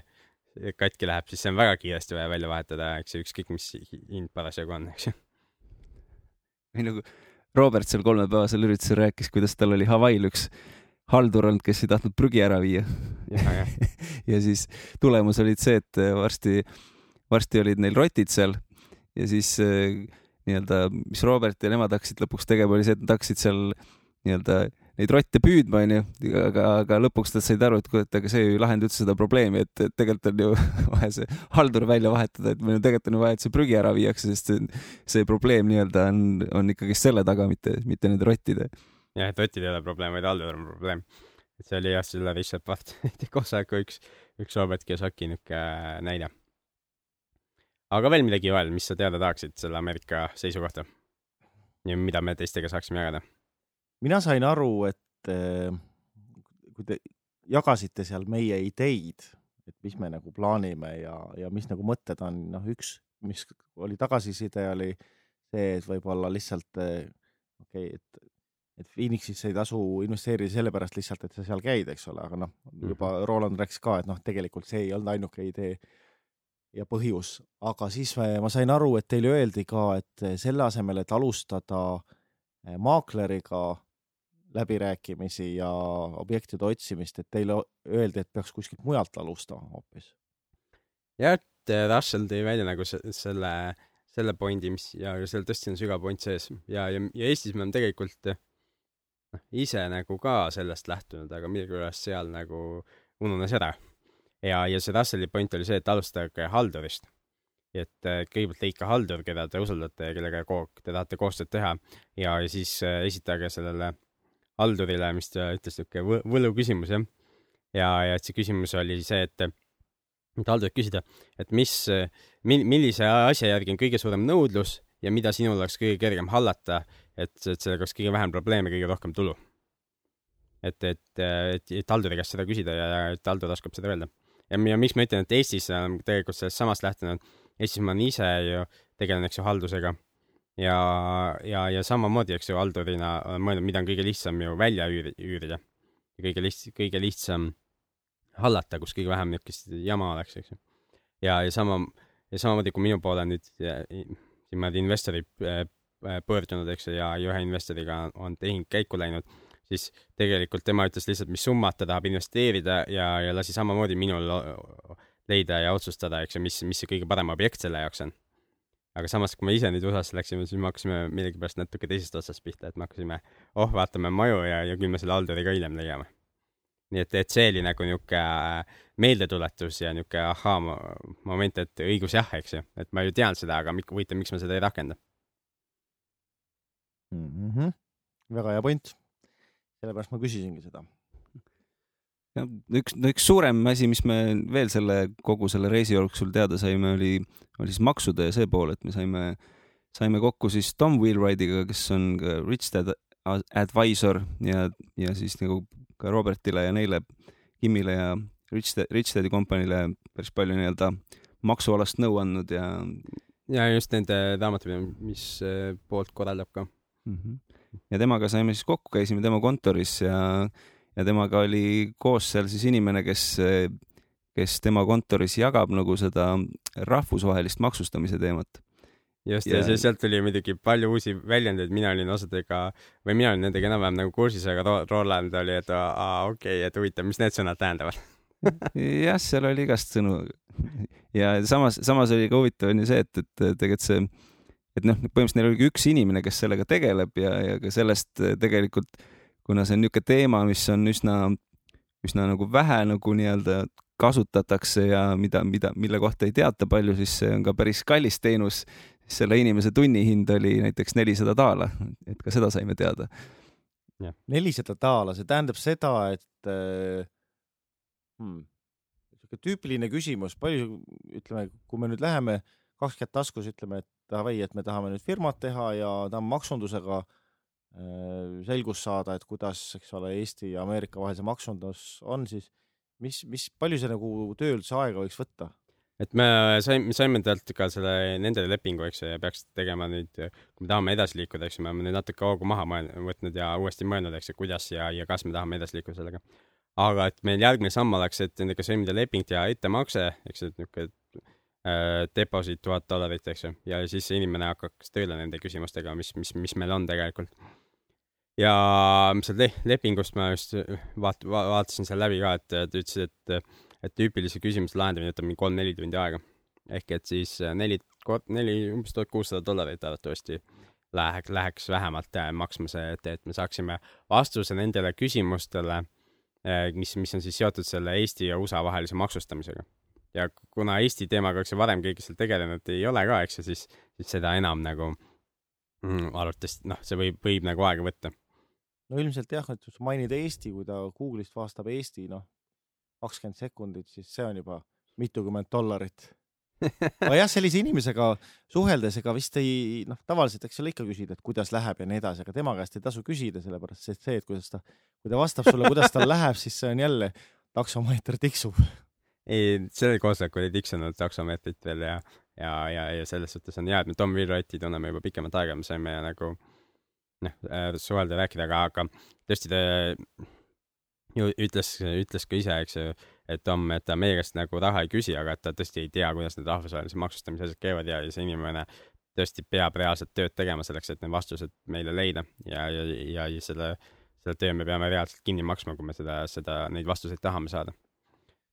katki läheb, siis see on väga kiiresti vaja välja vahetada, eks ju, ükskõik mis hind parasjagu on, eks ju. või nagu Robert seal kolmepäevasel üritusel rääkis, kuidas tal oli Hawaii'l üks haldur olnud, kes ei tahtnud prügi ära viia. ja, ja, siis tulemus olid see, et varsti, varsti olid neil rotid seal ja siis eh, nii-öelda, mis Robert ja nemad hakkasid lõpuks tegema, oli see, et nad hakkasid seal nii-öelda neid rotte püüdma, onju, aga, aga lõpuks nad said aru, et et aga see ju ei lahenda üldse seda probleemi, et, et tegelikult on ju vaja see haldur välja vahetada, et meil on tegelikult on ju vaja, et see prügi ära viiakse, sest see, see probleem nii-öelda on, on ikkagi selle taga, mitte, mitte nende rottide. jah, et rotid ei ole probleem, vaid haldur on probleem. et see oli jah, selle Richard Barti koosoleku üks, üks Robert Kiyosaki niuke näide. aga veel midagi, Joel, mis sa teada tahaksid selle Ameerika seisukohta? ja mida me teistega saaksime jagada? Mina sain aru, et eh, kui te jagasite seal meie ideid, et mis me nagu plaanime ja, ja mis nagu mõtted on, noh, üks, mis oli tagasiside, oli see, et võib-olla lihtsalt eh, okei okay,, et et Phoenixisse ei tasu investeerida sellepärast lihtsalt, et sa seal käid, eks ole, aga noh, juba Roland rääkis ka, et noh, tegelikult see ei olnud ainuke idee. ja põhjus, aga siis me, ma sain aru, et teile öeldi ka, et selle asemel, et alustada eh, maakleriga läbirääkimisi ja objektide otsimist, et teile öeldi, et peaks kuskilt mujalt alustama hoopis. jah, et eh, Russell tõi välja nagu selle, selle pointi, mis ja seal tõesti on sügav point sees ja, ja, ja Eestis me oleme tegelikult noh, ise nagu ka sellest lähtunud, aga millegipärast seal nagu ununes ära ja, ja see Russelli point oli see, et alustage haldurist. et äh, kõigepealt leidke haldur, keda te usaldate ja kellega ko te tahate koostööd teha ja, ja siis äh, esitage sellele haldurile, mis ta ütles, niisugune võlu küsimus, jah. ja, ja et see küsimus oli see, et et haldurilt küsida, et mis, mil-, millise asja järgi on kõige suurem nõudlus ja mida sinul oleks kõige kergem hallata, et, et sellega oleks kõige vähem probleeme, kõige rohkem tulu. et, et, et, et halduri käest seda küsida ja, et haldur oskab seda öelda ja, ja miks ma ütlen, et Eestis olen tegelikult sellest samast lähtunud, Eestis ma olen ise ju tegelen, eks ju, haldusega ja, ja, ja samamoodi, eks ju, haldurina olen mõelnud, mida on kõige lihtsam ju välja üüri, üürida. kõige liht-, kõige lihtsam hallata, kus kõige vähem niisugust jama oleks, eks ju. ja, ja sama, ja samamoodi, kui minu poole nüüd siin mõned investorid äh, äh, pöördunud, eks ju, ja, ühe investoriga on tehing käiku läinud siis tegelikult tema ütles lihtsalt, mis summat ta tahab investeerida ja, ja lasi samamoodi minul leida ja otsustada, eks ju, mis, mis see kõige parem objekt selle jaoks on. Aga samas, kui me ise nüüd USA-sse läksime, siis me hakkasime millegipärast natuke teisest otsast pihta, et me hakkasime, oh, vaatame maju ja, ja küll me selle halduri ka hiljem leiame. nii et, et see oli nagu niisugune meeldetuletus ja niisugune ahaa moment, et õigus jah, eks ju, et ma ju tean seda, aga huvitav, miks ma seda ei rakenda mm. -hmm. väga hea point sellepärast ma küsisingi seda. Ja üks, üks suurem asi, mis me veel selle kogu selle reisi jooksul teada saime, oli, oli siis maksude ja see pool, et me saime, saime kokku siis Tom Wheelwrightiga, kes on ka Rich Dad advisor ja, ja siis nagu ka Robertile ja neile, Kimmile ja Rich, Rich Daddy Company'le päris palju nii-öelda maksualast nõu andnud ja. ja just nende raamatupidamispoolt korraldab ka mm. -hmm ja temaga saime siis kokku, käisime tema kontoris ja, ja temaga oli koos seal siis inimene, kes, kes tema kontoris jagab nagu seda rahvusvahelist maksustamise teemat. Just ja, ja sealt tuli muidugi palju uusi väljendeid, mina olin osadega või mina olin nendega enam-vähem nagu kursis, aga Roland oli, et aa okei okay,, et huvitav, mis need sõnad tähendavad? Jah, seal oli igast sõnu. ja samas, samas oli ka huvitav on ju see, et, et tegelikult see et noh, põhimõtteliselt neil oligi üks inimene, kes sellega tegeleb ja, ja ka sellest tegelikult, kuna see on niisugune teema, mis on üsna, üsna nagu vähe nagu nii-öelda kasutatakse ja mida, mida, mille kohta ei teata palju, siis see on ka päris kallis teenus. selle inimese tunnihind oli näiteks nelisada daala, et ka seda saime teada. nelisada daala, see tähendab seda, et äh, hmm, tüüpiline küsimus, palju, ütleme, kui me nüüd läheme kaks kätt taskus, ütleme, et davai, et me tahame nüüd firmat teha ja tahame maksundusega äh, selgust saada, et kuidas, eks ole, Eesti ja Ameerika vahel see maksundus on, siis mis, mis, palju see nagu töö üldse aega võiks võtta? et me saime, saime talt ka selle, nende lepingu, eks ju, ja peaks tegema nüüd, kui me tahame edasi liikuda, eks ju, me oleme nüüd natuke hoogu maha mõelnud, võtnud ja uuesti mõelnud, eks ju, kuidas ja, ja kas me tahame edasi liikuda sellega. aga et meil järgmine samm oleks, et nendega sõlmida leping ja ettemakse, eks ju, et niisugune Äh, deposit tuhat dollarit, eks ju, ja siis see inimene hakkaks tööle nende küsimustega, mis, mis, mis meil on tegelikult. Ja seal le lepingust ma just vaat-, vaatasin seal läbi ka, et ta ütles, et, et tüüpilise küsimuse lahendamine võtab mingi kolm-neli tundi aega. ehk et siis neli, neli, umbes tuhat kuussada dollarit arvatavasti läheks, läheks vähemalt äh, maksma see, et, et me saaksime vastuse nendele küsimustele, äh, mis, mis on siis seotud selle Eesti ja USA vahelise maksustamisega ja kuna Eesti teemaga, eks ju, varem keegi seal tegelenud ei ole ka, eks ju, siis, siis seda enam nagu mm, arvates, noh, see võib, võib nagu aega võtta. No ilmselt jah, et kui sa mainid Eesti, kui ta Google'ist vastab Eesti, noh, kakskümmend sekundit, siis see on juba mitukümmend dollarit. Aga jah, sellise inimesega suheldes, ega vist ei, noh, tavaliselt eks seal ikka küsid, et kuidas läheb ja nii edasi, aga tema käest ei tasu küsida, sellepärast et see, et kuidas ta, kui ta vastab sulle, kuidas tal läheb, siis see on jälle taksomeeter tiksub. Ei, sellel koosolekul ei tiksunud taksomeetrit veel ja, ja, ja, ja selles suhtes on hea, et me Tom Wheelwrighti tunneme juba pikemat aega, me saime nagu noh, äh, suhelda rääkida, aga, aga tõesti ta ju ütles, ütles ka ise, eks ju, et Tom, et ta meie käest nagu raha ei küsi, aga et ta tõesti ei tea, kuidas need rahvusvahelise maksustamise asjad käivad ja, ja see inimene tõesti peab reaalselt tööd tegema selleks, et need vastused meile leida ja, ja, ja, ja selle, selle töö me peame reaalselt kinni maksma, kui me seda, seda, neid vastuseid tahame saada.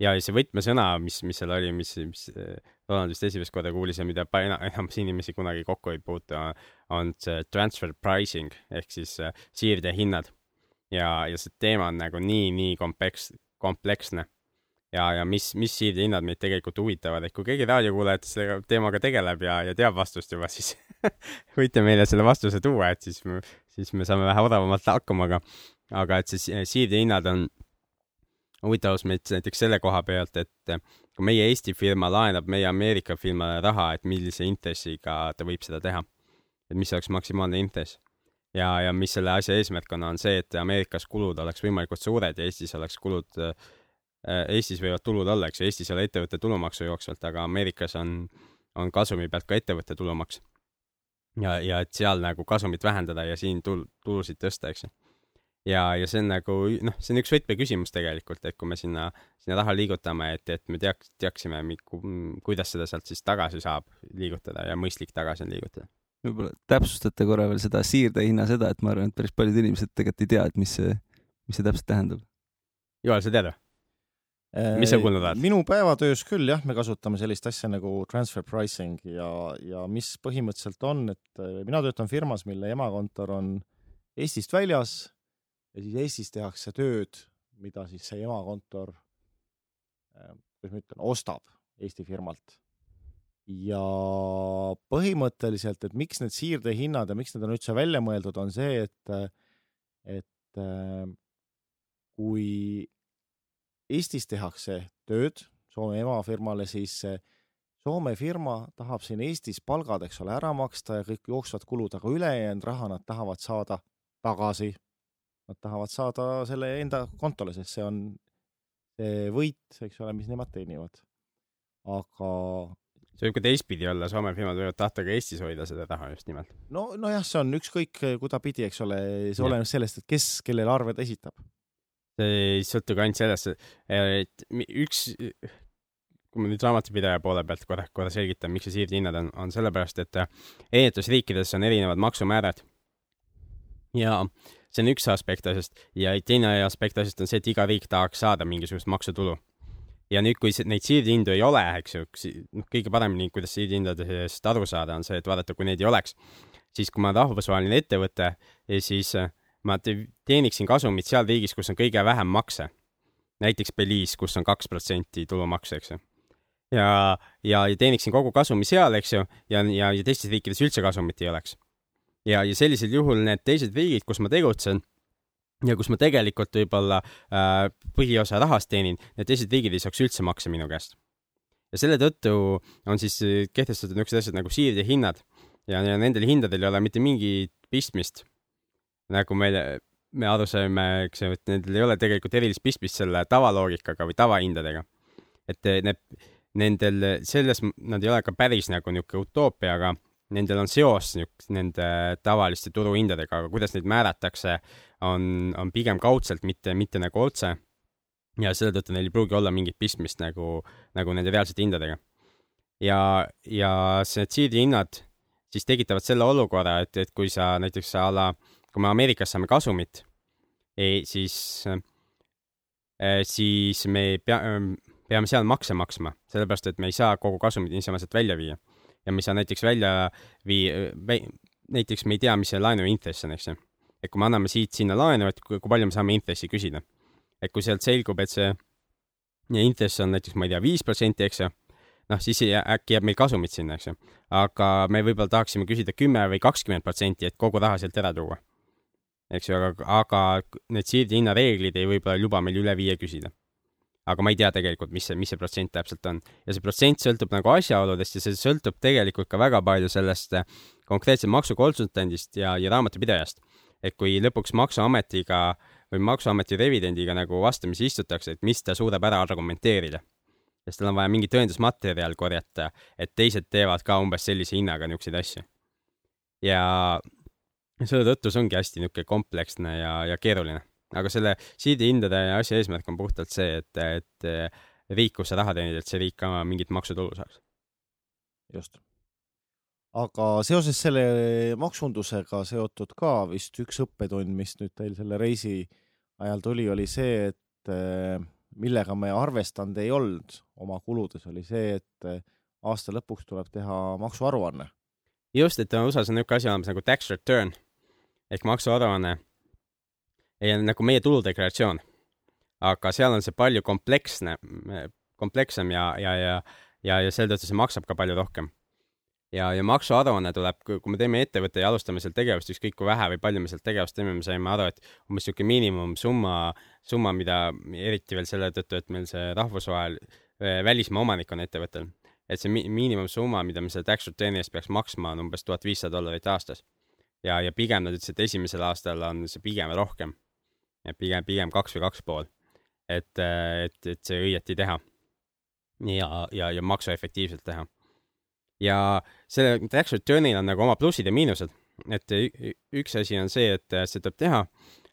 Ja see võtmesõna, mis, mis seal oli, mis, mis eh, Roland vist esimest korda kuulis ja mida pa- ena- enamus inimesi kunagi kokku ei puutu, on see transfer pricing ehk siis eh, siirdehinnad. ja, ja see teema on nagu nii, nii kompleks, kompleksne ja, ja mis, mis siirdehinnad meid tegelikult huvitavad, et kui keegi raadiokuulajatest selle teemaga tegeleb ja, ja teab vastust juba, siis võite meile selle vastuse tuua, et siis, siis me saame vähe odavamalt hakkama, aga, aga et see si- siirdehinnad on huvitavus meid näiteks selle koha pealt, et kui meie Eesti firma laenab meie Ameerika firmale raha, et millise intressiga ta võib seda teha. et mis oleks maksimaalne intress. ja, ja mis selle asja eesmärk on, on see, et Ameerikas kulud oleks võimalikult suured ja Eestis oleks kulud äh, Eestis võivad tulud olla, eks ju, Eestis ei ole ettevõtte tulumaksu jooksvalt, aga Ameerikas on, on kasumi pealt ka ettevõtte tulumaks. ja, ja et seal nagu kasumit vähendada ja siin tul-, tulusid tõsta, eks ju. ja, ja see on nagu noh, see on üks võtmeküsimus tegelikult, et kui me sinna, sinna raha liigutame, et, et me teaks, teaksime, kuidas seda sealt siis tagasi saab liigutada ja mõistlik tagasi on liigutada. võib-olla täpsustate korra veel seda siirdehinna seda, et ma arvan, et päris paljud inimesed tegelikult ei tea, et mis see, mis see täpselt tähendab. Joel, sa tead või? Mis sa kuulnud oled? minu päevatöös küll jah, me kasutame sellist asja nagu transfer pricing ja, ja mis põhimõtteliselt on, et äh, mina töötan firmas, mille emakontor on Eestist väljas ja siis Eestis tehakse tööd, mida siis see emakontor, kuidas ma ütlen, ostab Eesti firmalt. ja põhimõtteliselt, et miks need siirdehinnad ja miks need on üldse välja mõeldud, on see, et, et äh, kui Eestis tehakse tööd Soome emafirmale, siis Soome firma tahab siin Eestis palgad, eks ole, ära maksta ja kõik jooksvad kulud, aga ülejäänud raha nad tahavad saada tagasi. Nad tahavad saada selle enda kontole, sest see on see võit, eks ole, mis nemad teenivad. aga see võib ka teistpidi olla, Soome firmad võivad tahta ka Eestis hoida seda raha just nimelt. no, nojah, see on ükskõik kudapidi, eks ole, see oleneb sellest, et kes kellele arved esitab. see ei sõltu ka ainult sellest, et üks, kui ma nüüd raamatupidaja poole pealt korra, korra selgitan, miks see siirdehinnad on, on sellepärast, et äh, erinevates riikides on erinevad maksumäärad. ja see on üks aspekt asjast ja teine aspekt asjast on see, et iga riik tahaks saada mingisugust maksutulu. ja nüüd, kui neid siirdehindu ei ole, eks ju, noh, kõige paremini, kuidas siirdehindadest aru saada, on see, et vaadata, kui neid ei oleks, siis kui ma olen rahvusvaheline ettevõte siis äh, ma te- teeniksin kasumit seal riigis, kus on kõige vähem makse. näiteks Belize, kus on kaks protsenti tulumaksu, eks ju. ja, ja, ja teeniksin kogu kasumi seal, eks ju, ja, ja, ja teistes riikides üldse kasumit ei oleks. ja, ja sellisel juhul need teised riigid, kus ma tegutsen ja kus ma tegelikult võib-olla äh, põhiosa rahast teenin, need teised riigid ei saaks üldse makse minu käest. ja selle tõttu on siis äh, kehtestatud niisugused asjad nagu siirdehinnad ja, ja nendel hindadel ei ole mitte mingit pistmist nagu me, me aru saime, eks ju, et nendel ei ole tegelikult erilist pistmist selle tavaloogikaga või tavahindadega. et eh, need, nendel selles, nad ei ole ka päris nagu niisugune utoopia, aga nendel on seos nende tavaliste turuhindadega, aga kuidas neid määratakse, on, on pigem kaudselt, mitte, mitte nagu otse. ja selle tõttu neil ei pruugi olla mingit pistmist nagu, nagu nende reaalsete hindadega. ja, ja see siirdehinnad siis tekitavad selle olukorra, et, et kui sa näiteks a la, kui me Ameerikas saame kasumit, siis, siis me pea, peame seal makse maksma, sellepärast et me ei saa kogu kasumit niisama sealt välja viia. Ja me ei saa näiteks välja vii-, näiteks me ei tea, mis see laenu intress on, eks ju. et kui me anname siit sinna laenu, et kui, kui palju me saame intressi küsida. et kui sealt selgub, et see intress on näiteks, ma ei tea, viis protsenti, eks ju, noh, siis äkki jääb meil kasumit sinna, eks ju. aga me võib-olla tahaksime küsida kümme või kakskümmend protsenti, et kogu raha sealt ära tuua. eks ju, aga, aga need siirdehinna reeglid ei võib-olla luba meil üle viie küsida. Aga ma ei tea tegelikult, mis see, mis see protsent täpselt on. ja see protsent sõltub nagu asjaoludest ja see sõltub tegelikult ka väga palju sellest eh, konkreetse maksukonsultandist ja, ja raamatupidajast. et kui lõpuks Maksuametiga või Maksuameti revidendiga nagu vastamisi istutakse, et mis ta suudab ära argumenteerida sest tal on vaja mingi tõendusmaterjal korjata, et teised teevad ka umbes sellise hinnaga niisuguseid asju. ja selle tõttu see ongi hästi niisugune kompleksne ja, ja keeruline. Aga selle siidihindade asja eesmärk on puhtalt see, et, et riik, kus sa raha teenid, et see riik ka mingit maksutulu saaks. just. aga seoses selle maksundusega seotud ka vist üks õppetund, mis nüüd teil selle reisi ajal tuli, oli see, et eh, millega me arvestanud ei olnud oma kuludes, oli see, et eh, aasta lõpuks tuleb teha maksuaruanne. just, et USA-s on niisugune asi olemas nagu tax return ehk maksuaruanne nagu meie tuludeklaratsioon. aga seal on see palju kompleksne, komplekssem ja, ja, ja, ja, ja selle tõttu see maksab ka palju rohkem. ja, ja maksuaruanne tuleb, kui me teeme ettevõtte ja alustame seal tegevust, ükskõik kui vähe või palju me sealt tegevust teeme, me saime aru, et umbes niisugune miinimumsumma, summa, mida eriti veel selle tõttu, et meil see rahvusvahel, välismaa omanik on ettevõttel, et see mi miinimumsumma, mida me selle tax return'i eest peaks maksma, on umbes tuhat viissada dollarit aastas ja, ja pigem nad ütlesid, et esimesel aastal on see pigem rohkem. Et pigem, pigem kaks või kaks pool. et, et, et see õieti teha. ja, ja, ja maksuefektiivselt teha. ja selle tax return'il on nagu oma plussid ja miinused. et üks asi on see, et seda tuleb teha,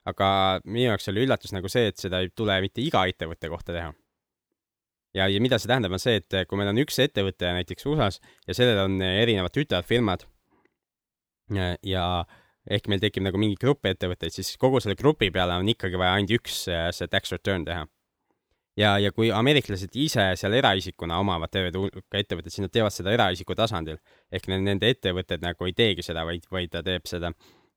aga minu jaoks oli üllatus nagu see, et seda ei tule mitte iga ettevõtte kohta teha ja, ja mida see tähendab, on see, et kui meil on üks ettevõte näiteks USA-s ja sellel on erinevad tütarfirmad ja ehk meil tekib nagu mingi grupp ettevõtteid, siis kogu selle grupi peale on ikkagi vaja ainult üks äh, see tax return teha. ja, ja kui ameeriklased ise seal eraisikuna omavad terve hulka ettevõtteid, siis nad teevad seda eraisiku tasandil. ehk nende ettevõtted nagu ei teegi seda, vaid, vaid ta teeb seda,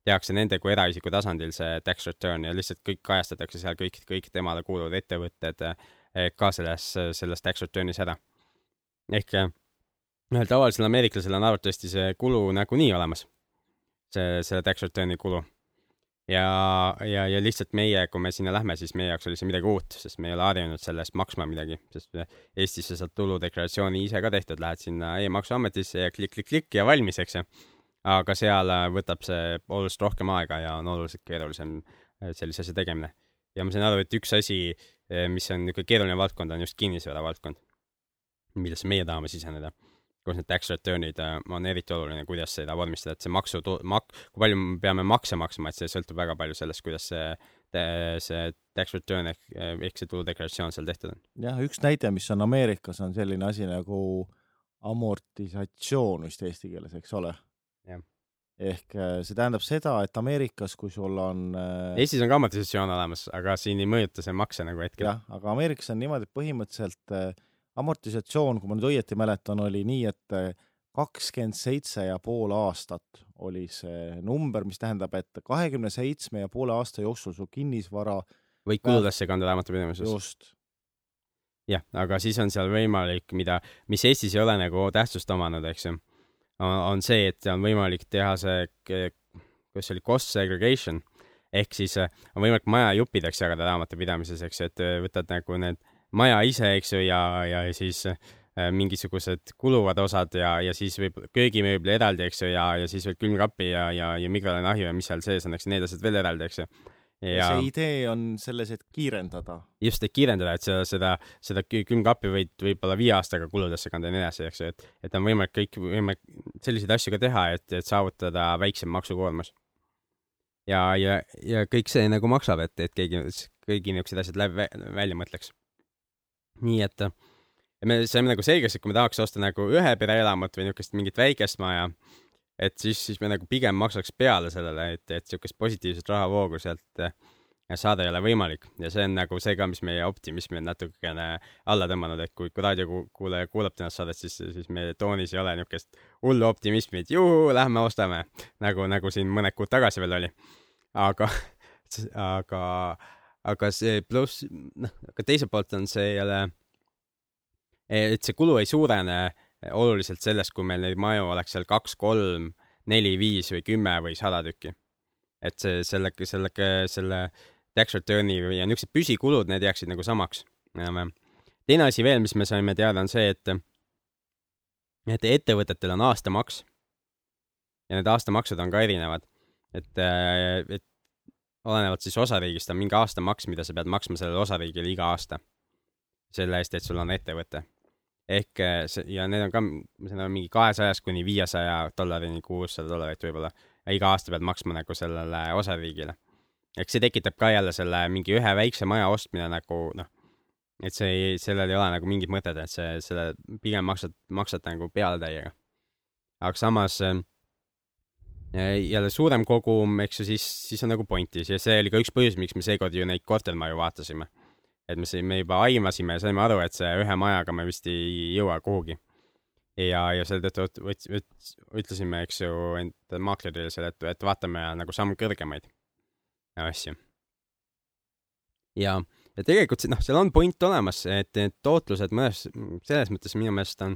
tehakse nende kui eraisiku tasandil see tax return ja lihtsalt kõik kajastatakse seal kõik, kõik temale kuuluvad ettevõtted äh, ka selles, selles tax return'is ära. ehk äh, ühel tavalisel ameeriklasel on arvatavasti see kulu nagunii olemas see, selle tax return'i kulu. ja, ja, ja lihtsalt meie, kui me sinna lähme, siis meie jaoks oli see midagi uut, sest me ei ole harjunud selle eest maksma midagi, sest Eestis sa saad tuludeklaratsiooni ise ka tehtud, lähed sinna e-maksuametisse ja klikk-klikk-klikk ja valmis, eks ju. aga seal äh, võtab see oluliselt rohkem aega ja on oluliselt keerulisem äh, sellise asja tegemine. ja ma sain aru, et üks asi, äh, mis on niisugune keeruline valdkond, on just kinnisvara valdkond, millesse meie tahame siseneda kus need tax return'id äh, on eriti oluline, kuidas seda vormistada, et see maksu, mak-, kui palju me peame makse maksma, et see sõltub väga palju sellest, kuidas see, see tax return ehk, ehk see tuludeklaratsioon seal tehtud on. jah, üks näide, mis on Ameerikas, on selline asi nagu amortisatsioon vist eesti keeles, eks ole? ehk äh, see tähendab seda, et Ameerikas, kui sul on äh, Eestis on ka amortisatsioon olemas, aga siin ei mõjuta see makse nagu hetkel. jah, aga Ameerikas on niimoodi, et põhimõtteliselt äh, amortisatsioon, kui ma nüüd õieti mäletan, oli nii, et äh, kakskümmend seitse ja pool aastat oli see number, mis tähendab, et kahekümne seitsme ja poole aasta jooksul su kinnisvara võid kuludesse kanda raamatupidamises. just. jah, aga siis on seal võimalik, mida, mis Eestis ei ole nagu tähtsust omanud, eks ju, on see, et on võimalik teha see, kuidas see oli, cost segregation ehk siis äh, on võimalik maja juppideks jagada raamatupidamises, eks ju, et äh, võtad nagu need maja ise, eks ju, ja, ja siis äh, mingisugused kuluvad osad ja, ja siis võib köögimööbli eraldi, eks ju, ja, ja siis veel külmkapi ja, ja, ja mikrolaineahju ja mis seal sees on, eks need asjad veel eraldi, eks ju. ja see idee on selles, et kiirendada. just, et kiirendada, et seda, seda, seda külmkappi võid võib-olla viie aastaga kuludesse kanda ja nii edasi, eks ju, et, et on võimalik kõik, võimalik selliseid asju ka teha, et, et saavutada väiksem maksukoormus. ja, ja, ja kõik see nagu maksab, et, et keegi, kõigi niisugused asjad läbi, välja mõtleks nii et me saime nagu selgeks, et kui me tahaks osta nagu ühe pere elamut või niisugust mingit väikest maja, et siis, siis me nagu pigem maksaks peale sellele, et, et niisugust positiivset rahavoogu sealt eh, saada ei ole võimalik ja see on nagu see ka, mis meie optimismi on natukene alla tõmmanud, et kui, kui raadiokuulaja kuulab tänast saadet, siis, siis meie toonis ei ole niisugust hullu optimismi, et juu, lähme ostame, nagu, nagu siin mõned kuud tagasi veel oli. aga, aga aga see pluss, noh, aga teiselt poolt on see jälle, et see kulu ei suurene oluliselt sellest, kui meil neid maju oleks seal kaks, kolm, neli, viis või kümme või sada tükki. et see, selle, selle, selle tax return'i ja niisugused püsikulud, need jääksid nagu samaks enam-vähem. teine asi veel, mis me saime teada, on see, et, et ettevõtetel on aastamaks ja need aastamaksud on ka erinevad. et, et olenevalt siis osariigist on mingi aastamaks, mida sa pead maksma sellele osariigile iga aasta. selle eest, et sul on ettevõte. ehk eh, see, ja need on ka, ma saan aru, mingi kahesajast kuni viiesaja dollarini, kuussada dollarit võib-olla. iga aasta pead maksma nagu sellele osariigile. eks see tekitab ka jälle selle mingi ühe väikse maja ostmine nagu noh, et see ei, sellel ei ole nagu mingit mõtet, et see, selle pigem maksad, maksad nagu pealetäiega. aga samas äh, jälle suurem kogum, eks ju, siis, siis on nagu pointis ja see oli ka üks põhjus, miks me seekord ju neid kortermaju vaatasime. et me, me juba aimasime ja saime aru, et see ühe majaga me vist ei jõua kuhugi. ja, ja selle tõttu võt-, võt-, ütlesime, eks ju, enda maaklerile selle, et, et vaatame nagu samm kõrgemaid asju. ja, ja tegelikult noh, seal on point olemas, et need tootlused mõnes, selles mõttes minu meelest on,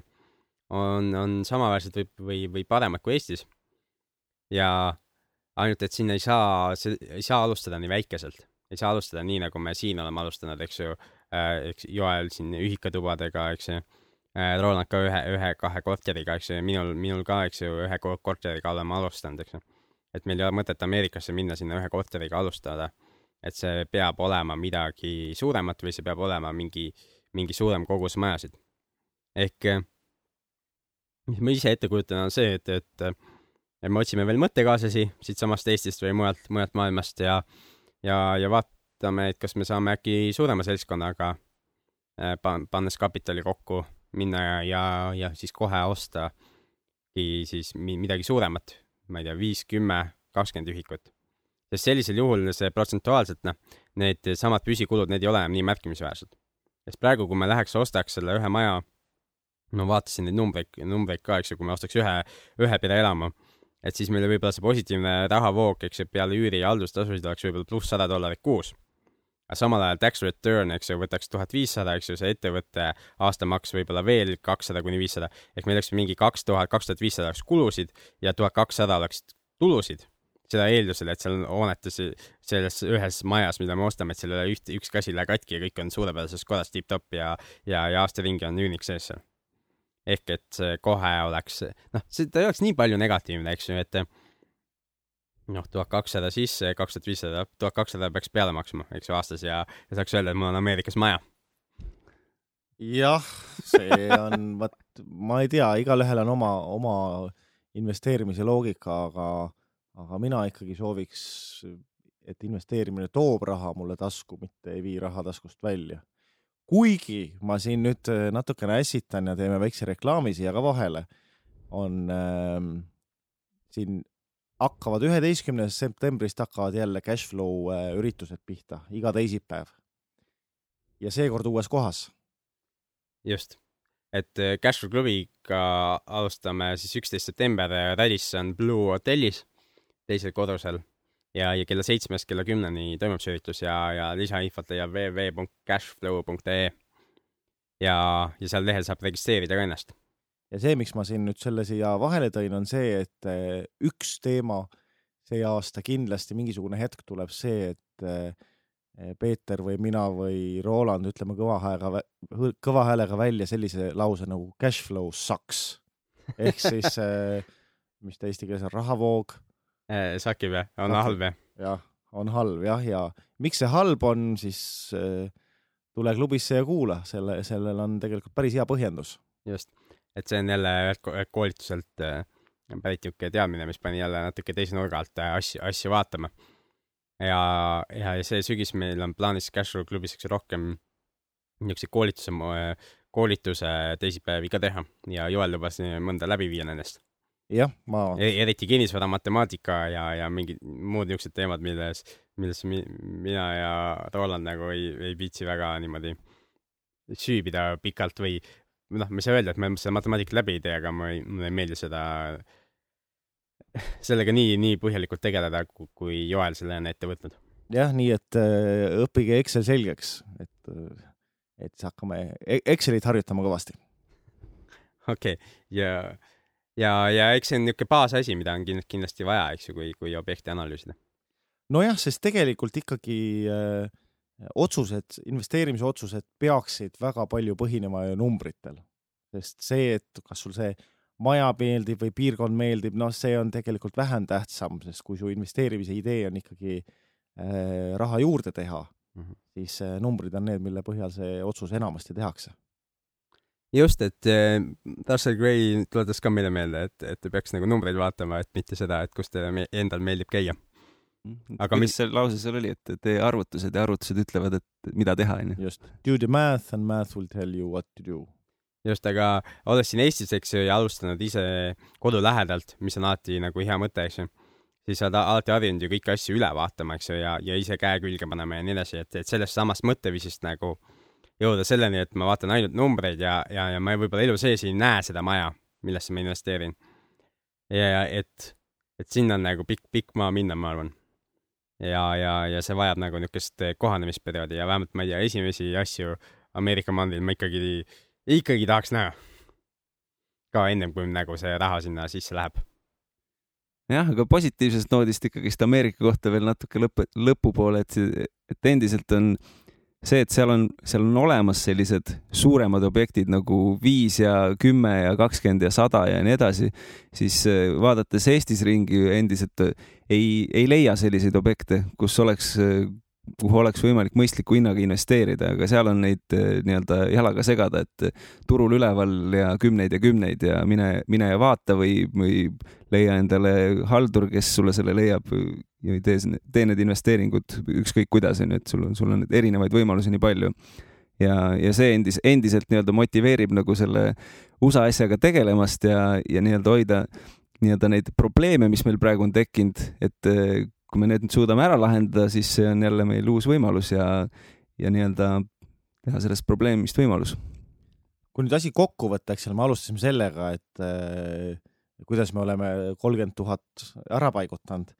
on, on samaväärsed või, või, või paremad kui Eestis ja ainult, et siin ei saa, ei saa alustada nii väikeselt, ei saa alustada nii, nagu me siin oleme alustanud, eks ju äh,, eks Joel siin ühikatubadega, eks ju äh,, Roland ka ühe, ühe-kahe korteriga, eks ju, minul, minul ka, eks ju, ühe korteriga oleme alustanud, eks ju. et meil ei ole mõtet Ameerikasse minna sinna ühe korteriga alustada, et see peab olema midagi suuremat või see peab olema mingi, mingi suurem kogus majasid. ehk mis ma ise ette kujutan, on see, et, et ja me otsime veel mõttekaaslasi siitsamast Eestist või mujalt, mujalt maailmast ja, ja, ja vaatame, et kas me saame äkki suurema seltskonnaga äh, pannes kapitali kokku minna ja, ja, ja siis kohe osta siis midagi suuremat, ma ei tea, viis, kümme, kakskümmend ühikut. sest sellisel juhul see protsentuaalselt, noh, need samad püsikulud, need ei ole enam nii märkimisväärsed. sest praegu, kui me läheks ostaks selle ühe maja, ma vaatasin neid numbreid, numbreid ka, eks ju, kui me ostaks ühe, ühe pere elama et siis meil võib-olla see positiivne rahavoog, eks ju, peale üüri ja haldustasusid oleks võib-olla pluss sada dollarit kuus. aga samal ajal tax return, eks ju, võtaks tuhat viissada, eks ju, see ettevõtte aastamaks võib-olla veel kakssada kuni viissada, ehk meil oleks mingi kaks tuhat, kaks tuhat viissada oleks kulusid ja tuhat kakssada oleks tulusid. Seda eeldusel, et seal hoonetes, selles ühes majas, mida me ostame, et seal ei ole üht, ükski asi ei lähe katki ja kõik on suurepärases korras tipp-topp ja, ja, ja aasta ringi on üürnik sees seal ehk et see kohe oleks, noh, see, ta ei oleks nii palju negatiivne, eks ju, et noh, tuhat kakssada sisse, kaks tuhat viissada, tuhat kakssada peaks peale maksma, eks ju, aastas ja, ja saaks öelda, et mul on Ameerikas maja. jah, see on, vot, ma ei tea, igalühel on oma, oma investeerimise loogika, aga, aga mina ikkagi sooviks, et investeerimine toob raha mulle tasku, mitte ei vii raha taskust välja kuigi ma siin nüüd äh, natukene ässitan ja teeme väikse reklaami siia ka vahele, on äh, siin hakkavad üheteistkümnendast septembrist hakkavad jälle cashflow äh, üritused pihta, iga teisipäev. ja seekord uues kohas. just, et äh, Cashflow klubiga alustame siis üksteist september Radisson Blue hotellis, teisel korrusel ja, ja kella seitsmest kella kümneni toimub see üritus ja, ja lisainfot leiab www.cashflow.ee. ja, ja seal lehel saab registreerida ka ennast. ja see, miks ma siin nüüd selle siia vahele tõin, on see, et eh, üks teema see aasta kindlasti mingisugune hetk tuleb see, et eh, Peeter või mina või Roland ütleme kõva häälega, kõva häälega välja sellise lause nagu cash flow sucks ehk siis eh, mis ta eesti keeles on, rahavoog sakib jah, on halb jah? jah, on halb jah, ja miks see halb on, siis äh, tule klubisse ja kuula, selle, sellel on tegelikult päris hea põhjendus. just, et see on jälle koolituselt äh, pärit niisugune teadmine, mis pani jälle natuke teise nurga alt asju, asju vaatama. ja, ja, ja see sügis meil on plaanis Cashflow klubis üks rohkem niisuguseid koolituse, koolituse teisipäevi ka teha ja Joel lubas mõnda läbi viia nendest jah, ma e. eriti kinnisvara matemaatika ja, ja mingid muud niisugused teemad, milles, millesse mi, mina ja Roland nagu ei, ei viitsi väga niimoodi süübida pikalt või noh, ma ei saa öelda, et me seda matemaatikat läbi ei tee, aga ma ei, mulle ei meeldi seda, sellega nii, nii põhjalikult tegeleda, kui Joel selle on ette võtnud. jah, nii et äh, õppige Excel selgeks, et, äh, et siis hakkame e-, Excelit harjutama kõvasti. okei okay., ja ja, ja eks see on niisugune baasasi, mida on kindlasti vaja, eks ju, kui, kui objekti analüüsida. nojah, sest tegelikult ikkagi äh, otsused, investeerimisotsused peaksid väga palju põhinema ju numbritel, sest see, et kas sul see maja meeldib või piirkond meeldib, noh, see on tegelikult vähem tähtsam, sest kui su investeerimise idee on ikkagi äh, raha juurde teha mm, -hmm. siis äh, numbrid on need, mille põhjal see otsus enamasti tehakse just, et äh, Russell Gray tuletas ka meile meelde, et, et peaks nagu numbreid vaatama, et mitte seda, et kus teile me endal meeldib käia. Aga mis mis- seal lause seal oli, et tee arvutused ja arvutused ütlevad, et mida teha, onju. just, do the math and math will tell you what to do. just, aga olles siin Eestis, eks ju, ja alustanud ise kodu lähedalt, mis on alati nagu hea mõte, eks ju, siis sa oled alati harjunud ju kõiki asju üle vaatama, eks ju, ja, ja ise käe külge panema ja nii edasi, et, et sellest samast mõtteviisist nagu jõuda selleni, et ma vaatan ainult numbreid ja, ja, ja ma võib-olla elu sees ei näe seda maja, millesse ma investeerin. ja et, et sinna on nagu pikk, pikk maa minna, ma arvan. ja, ja, ja see vajab nagu niisugust kohanemisperioodi ja vähemalt ma ei tea, esimesi asju Ameerika mandril ma ikkagi, ikkagi tahaks näha. ka ennem, kui nagu see raha sinna sisse läheb. jah, aga positiivsest noodist ikkagist Ameerika kohta veel natuke lõpu, lõpupoole, et, et endiselt on see, et seal on, seal on olemas sellised suuremad objektid nagu viis ja kümme ja kakskümmend ja sada ja nii edasi, siis eh, vaadates Eestis ringi endiselt eh, ei, ei leia selliseid objekte, kus oleks, kuhu oleks võimalik mõistliku hinnaga investeerida, aga seal on neid nii-öelda jalaga segada, et turul üleval ja kümneid ja kümneid ja mine, mine ja vaata või, või leia endale haldur, kes sulle selle leiab ja tee, tee need investeeringud ükskõik kuidas onju, et sul on, sul on erinevaid võimalusi nii palju. ja, ja see endis, endiselt nii-öelda motiveerib nagu selle USA asjaga tegelemast ja, ja nii-öelda hoida nii-öelda neid probleeme, mis meil praegu on tekkinud, et eh, kui me need nüüd suudame ära lahendada, siis see on jälle meil uus võimalus ja, ja nii-öelda teha sellest probleemist võimalus. kui nüüd asi kokku võtta, eks ole, me alustasime sellega, et äh, kuidas me oleme kolmkümmend tuhat ära paigutanud,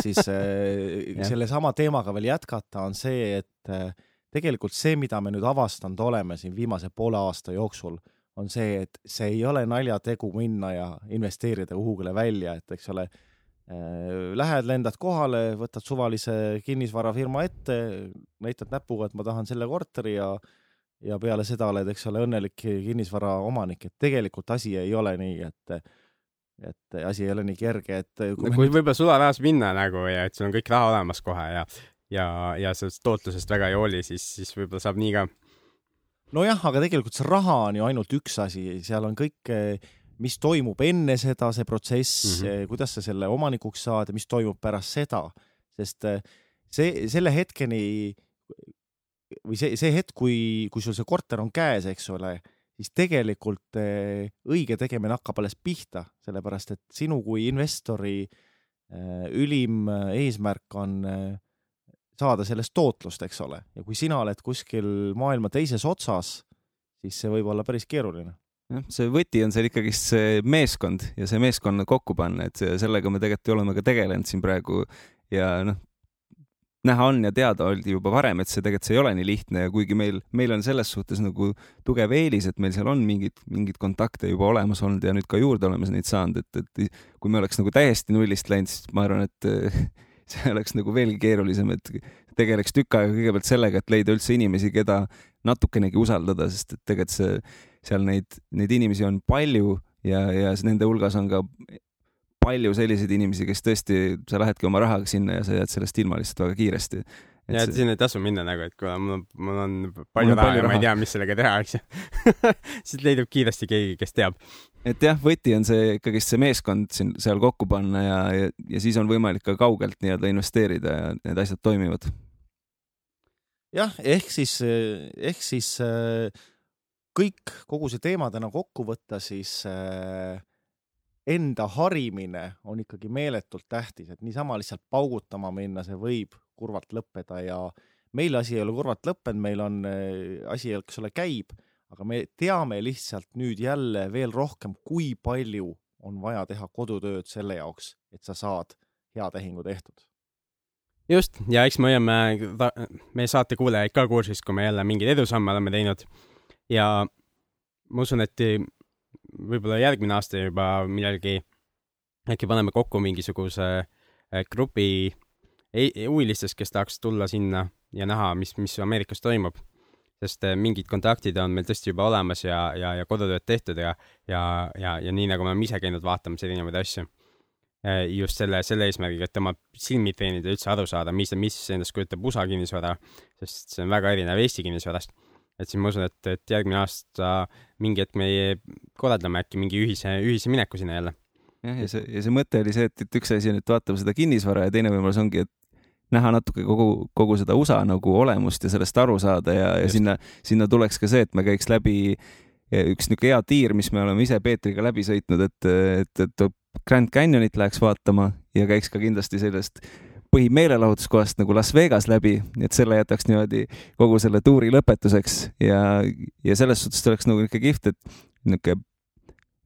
siis äh, sellesama teemaga veel jätkata on see, et äh, tegelikult see, mida me nüüd avastanud oleme siin viimase poole aasta jooksul, on see, et see ei ole naljategu minna ja investeerida kuhugile välja, et eks ole, lähed, lendad kohale, võtad suvalise kinnisvarafirma ette, näitad näpuga, et ma tahan selle korteri ja ja peale seda oled, eks ole, õnnelik kinnisvara omanik, et tegelikult asi ei ole nii, et et asi ei ole nii kerge, et kui me kui võib-olla sularahas minna nagu ja et sul on kõik raha olemas kohe ja, ja, ja sellest tootlusest väga ei hooli, siis, siis võib-olla saab nii ka. nojah, aga tegelikult see raha on ju ainult üks asi, seal on kõik, mis toimub enne seda, see protsess mm. -hmm. kuidas sa selle omanikuks saad ja mis toimub pärast seda, sest see, selle hetkeni või see, see hetk, kui, kui sul see korter on käes, eks ole, siis tegelikult eh, õige tegemine hakkab alles pihta, sellepärast et sinu kui investori eh, ülim eh, eesmärk on saada sellest tootlust, eks ole, ja kui sina oled kuskil maailma teises otsas, siis see võib olla päris keeruline. jah, see võti on seal ikkagist see meeskond ja see meeskonna kokku panna, et sellega me tegelikult oleme ka tegelenud siin praegu ja noh, näha on ja teada oldi juba varem, et see tegelikult see ei ole nii lihtne ja kuigi meil, meil on selles suhtes nagu tugev eelis, et meil seal on mingid, mingid kontakte juba olemas olnud ja nüüd ka juurde oleme neid saanud, et, et kui me oleks nagu täiesti nullist läinud, siis ma arvan, et see oleks nagu veelgi keerulisem, et tegeleks tükk aega kõigepealt sellega, et leida üldse inimesi, keda natukenegi usaldada, sest et tegelikult see, seal neid, neid inimesi on palju ja, ja nende hulgas on ka palju selliseid inimesi, kes tõesti, sa lähedki oma rahaga sinna ja sa jääd sellest ilma lihtsalt väga kiiresti. ja et sinna ei tasu minna nagu, et kuna mul on, mul on palju on raha ja ma ei tea, mis sellega teha, eks ju. siis leidub kiiresti keegi, kes teab. et jah, võti on see ikkagist see meeskond siin seal kokku panna ja, ja, ja siis on võimalik ka kaugelt nii-öelda investeerida ja need asjad toimivad. jah, ehk siis, ehk siis eh, kõik, kogu see teema täna kokku võtta, siis eh, enda harimine on ikkagi meeletult tähtis, et niisama lihtsalt paugutama minna, see võib kurvalt lõppeda ja meil asi ei ole kurvalt lõppenud, meil on eh, asi, eks ole, käib, aga me teame lihtsalt nüüd jälle veel rohkem, kui palju on vaja teha kodutööd selle jaoks, et sa saad hea tehingu tehtud. just, ja eks me hoiame meie saate kuulajaid ka kursis, kui me jälle mingeid edusamme oleme teinud. ja ma usun, et võib-olla järgmine aasta juba millalgi äkki paneme kokku mingisuguse eh, grupi huvilistest, kes tahaks tulla sinna ja näha, mis, mis Ameerikas toimub. sest eh, mingid kontaktid on meil tõesti juba olemas ja, ja, ja kodutööd tehtud ja, ja, ja, ja nii nagu me oleme ise käinud vaatamas erinevaid asju. just selle, selle eesmärgiga, et oma silmi treenida, üldse aru saada, mis, mis endast kujutab USA kinnisvara, sest see on väga erinev Eesti kinnisvarast. Et siis ma usun, et, et järgmine aasta mingi hetk me korraldame äkki mingi ühise, ühise mineku sinna jälle. jah, ja see, ja see mõte oli see, et, et üks asi on, et vaatame seda kinnisvara ja teine võimalus ongi, et näha natuke kogu, kogu seda USA nagu olemust ja sellest aru saada ja, ja Just. sinna, sinna tuleks ka see, et me käiks läbi üks niisugune hea tiir, mis me oleme ise Peetriga läbi sõitnud, et, et, et Grand Canyonit läheks vaatama ja käiks ka kindlasti sellest põhimeelelahutuskohast nagu Las Vegas läbi, et selle jätaks niimoodi kogu selle tuuri lõpetuseks ja, ja selles suhtes oleks nagu niisugune kihvt, et niisugune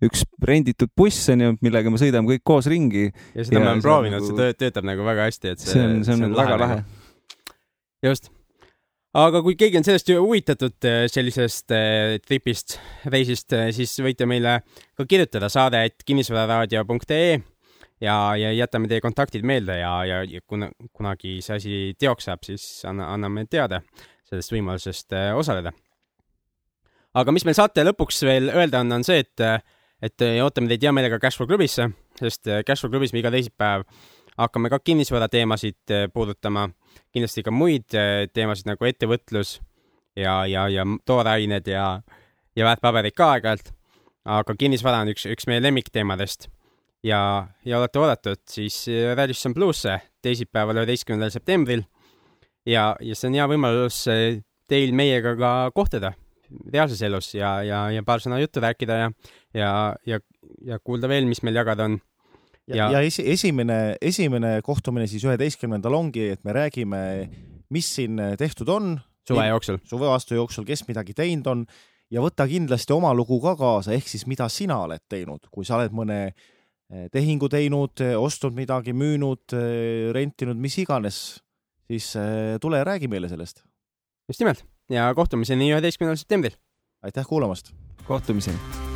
üks renditud buss on ju, millega me sõidame kõik koos ringi. ja seda Ja me oleme proovinud nagu- nagu..., see töö, töötab nagu väga hästi, et see, see on, see on, see on väga lahe, lahe.. just. aga kui keegi on sellest huvitatud eh, sellisest eh, tripist, reisist, siis võite meile ka kirjutada saade, et kinnisvararaadio.ee ja, ja jätame teie kontaktid meelde ja, ja, ja kuna kunagi see asi teoks saab, siis anna, anname teada sellest võimalusest eh, osaleda. aga mis meil saate lõpuks veel öelda on, on see, et et eh, ootame teid hea meelega Cashflow klubisse, sest Cashflow klubis me iga teisipäev hakkame ka kinnisvara teemasid puudutama, kindlasti ka muid teemasid nagu ettevõtlus ja, ja, ja toorained ja, ja väärtpaberid ka aeg-ajalt. aga kinnisvara on üks, üks meie lemmikteemadest ja, ja olete oodatud siis Radisson Bluesse teisipäeval, üheteistkümnendal septembril. ja, ja see on hea võimalus eh, teil meiega ka kohtuda reaalses elus ja, ja, ja paar sõna juttu rääkida ja, ja, ja, ja kuulda veel, mis meil jagada on. ja, Ja- ja esi, esimene, esimene kohtumine siis üheteistkümnendal ongi, et me räägime, mis siin tehtud on suve jooksul. suve aasta jooksul, kes midagi teinud on ja võta kindlasti oma lugu ka kaasa, ehk siis mida sina oled teinud, kui sa oled mõne tehingu teinud, ostnud midagi, müünud, rentinud, mis iganes, siis eh, tule ja räägi meile sellest. just nimelt ja kohtumiseni üheteistkümnendal septembril. aitäh kuulamast! kohtumiseni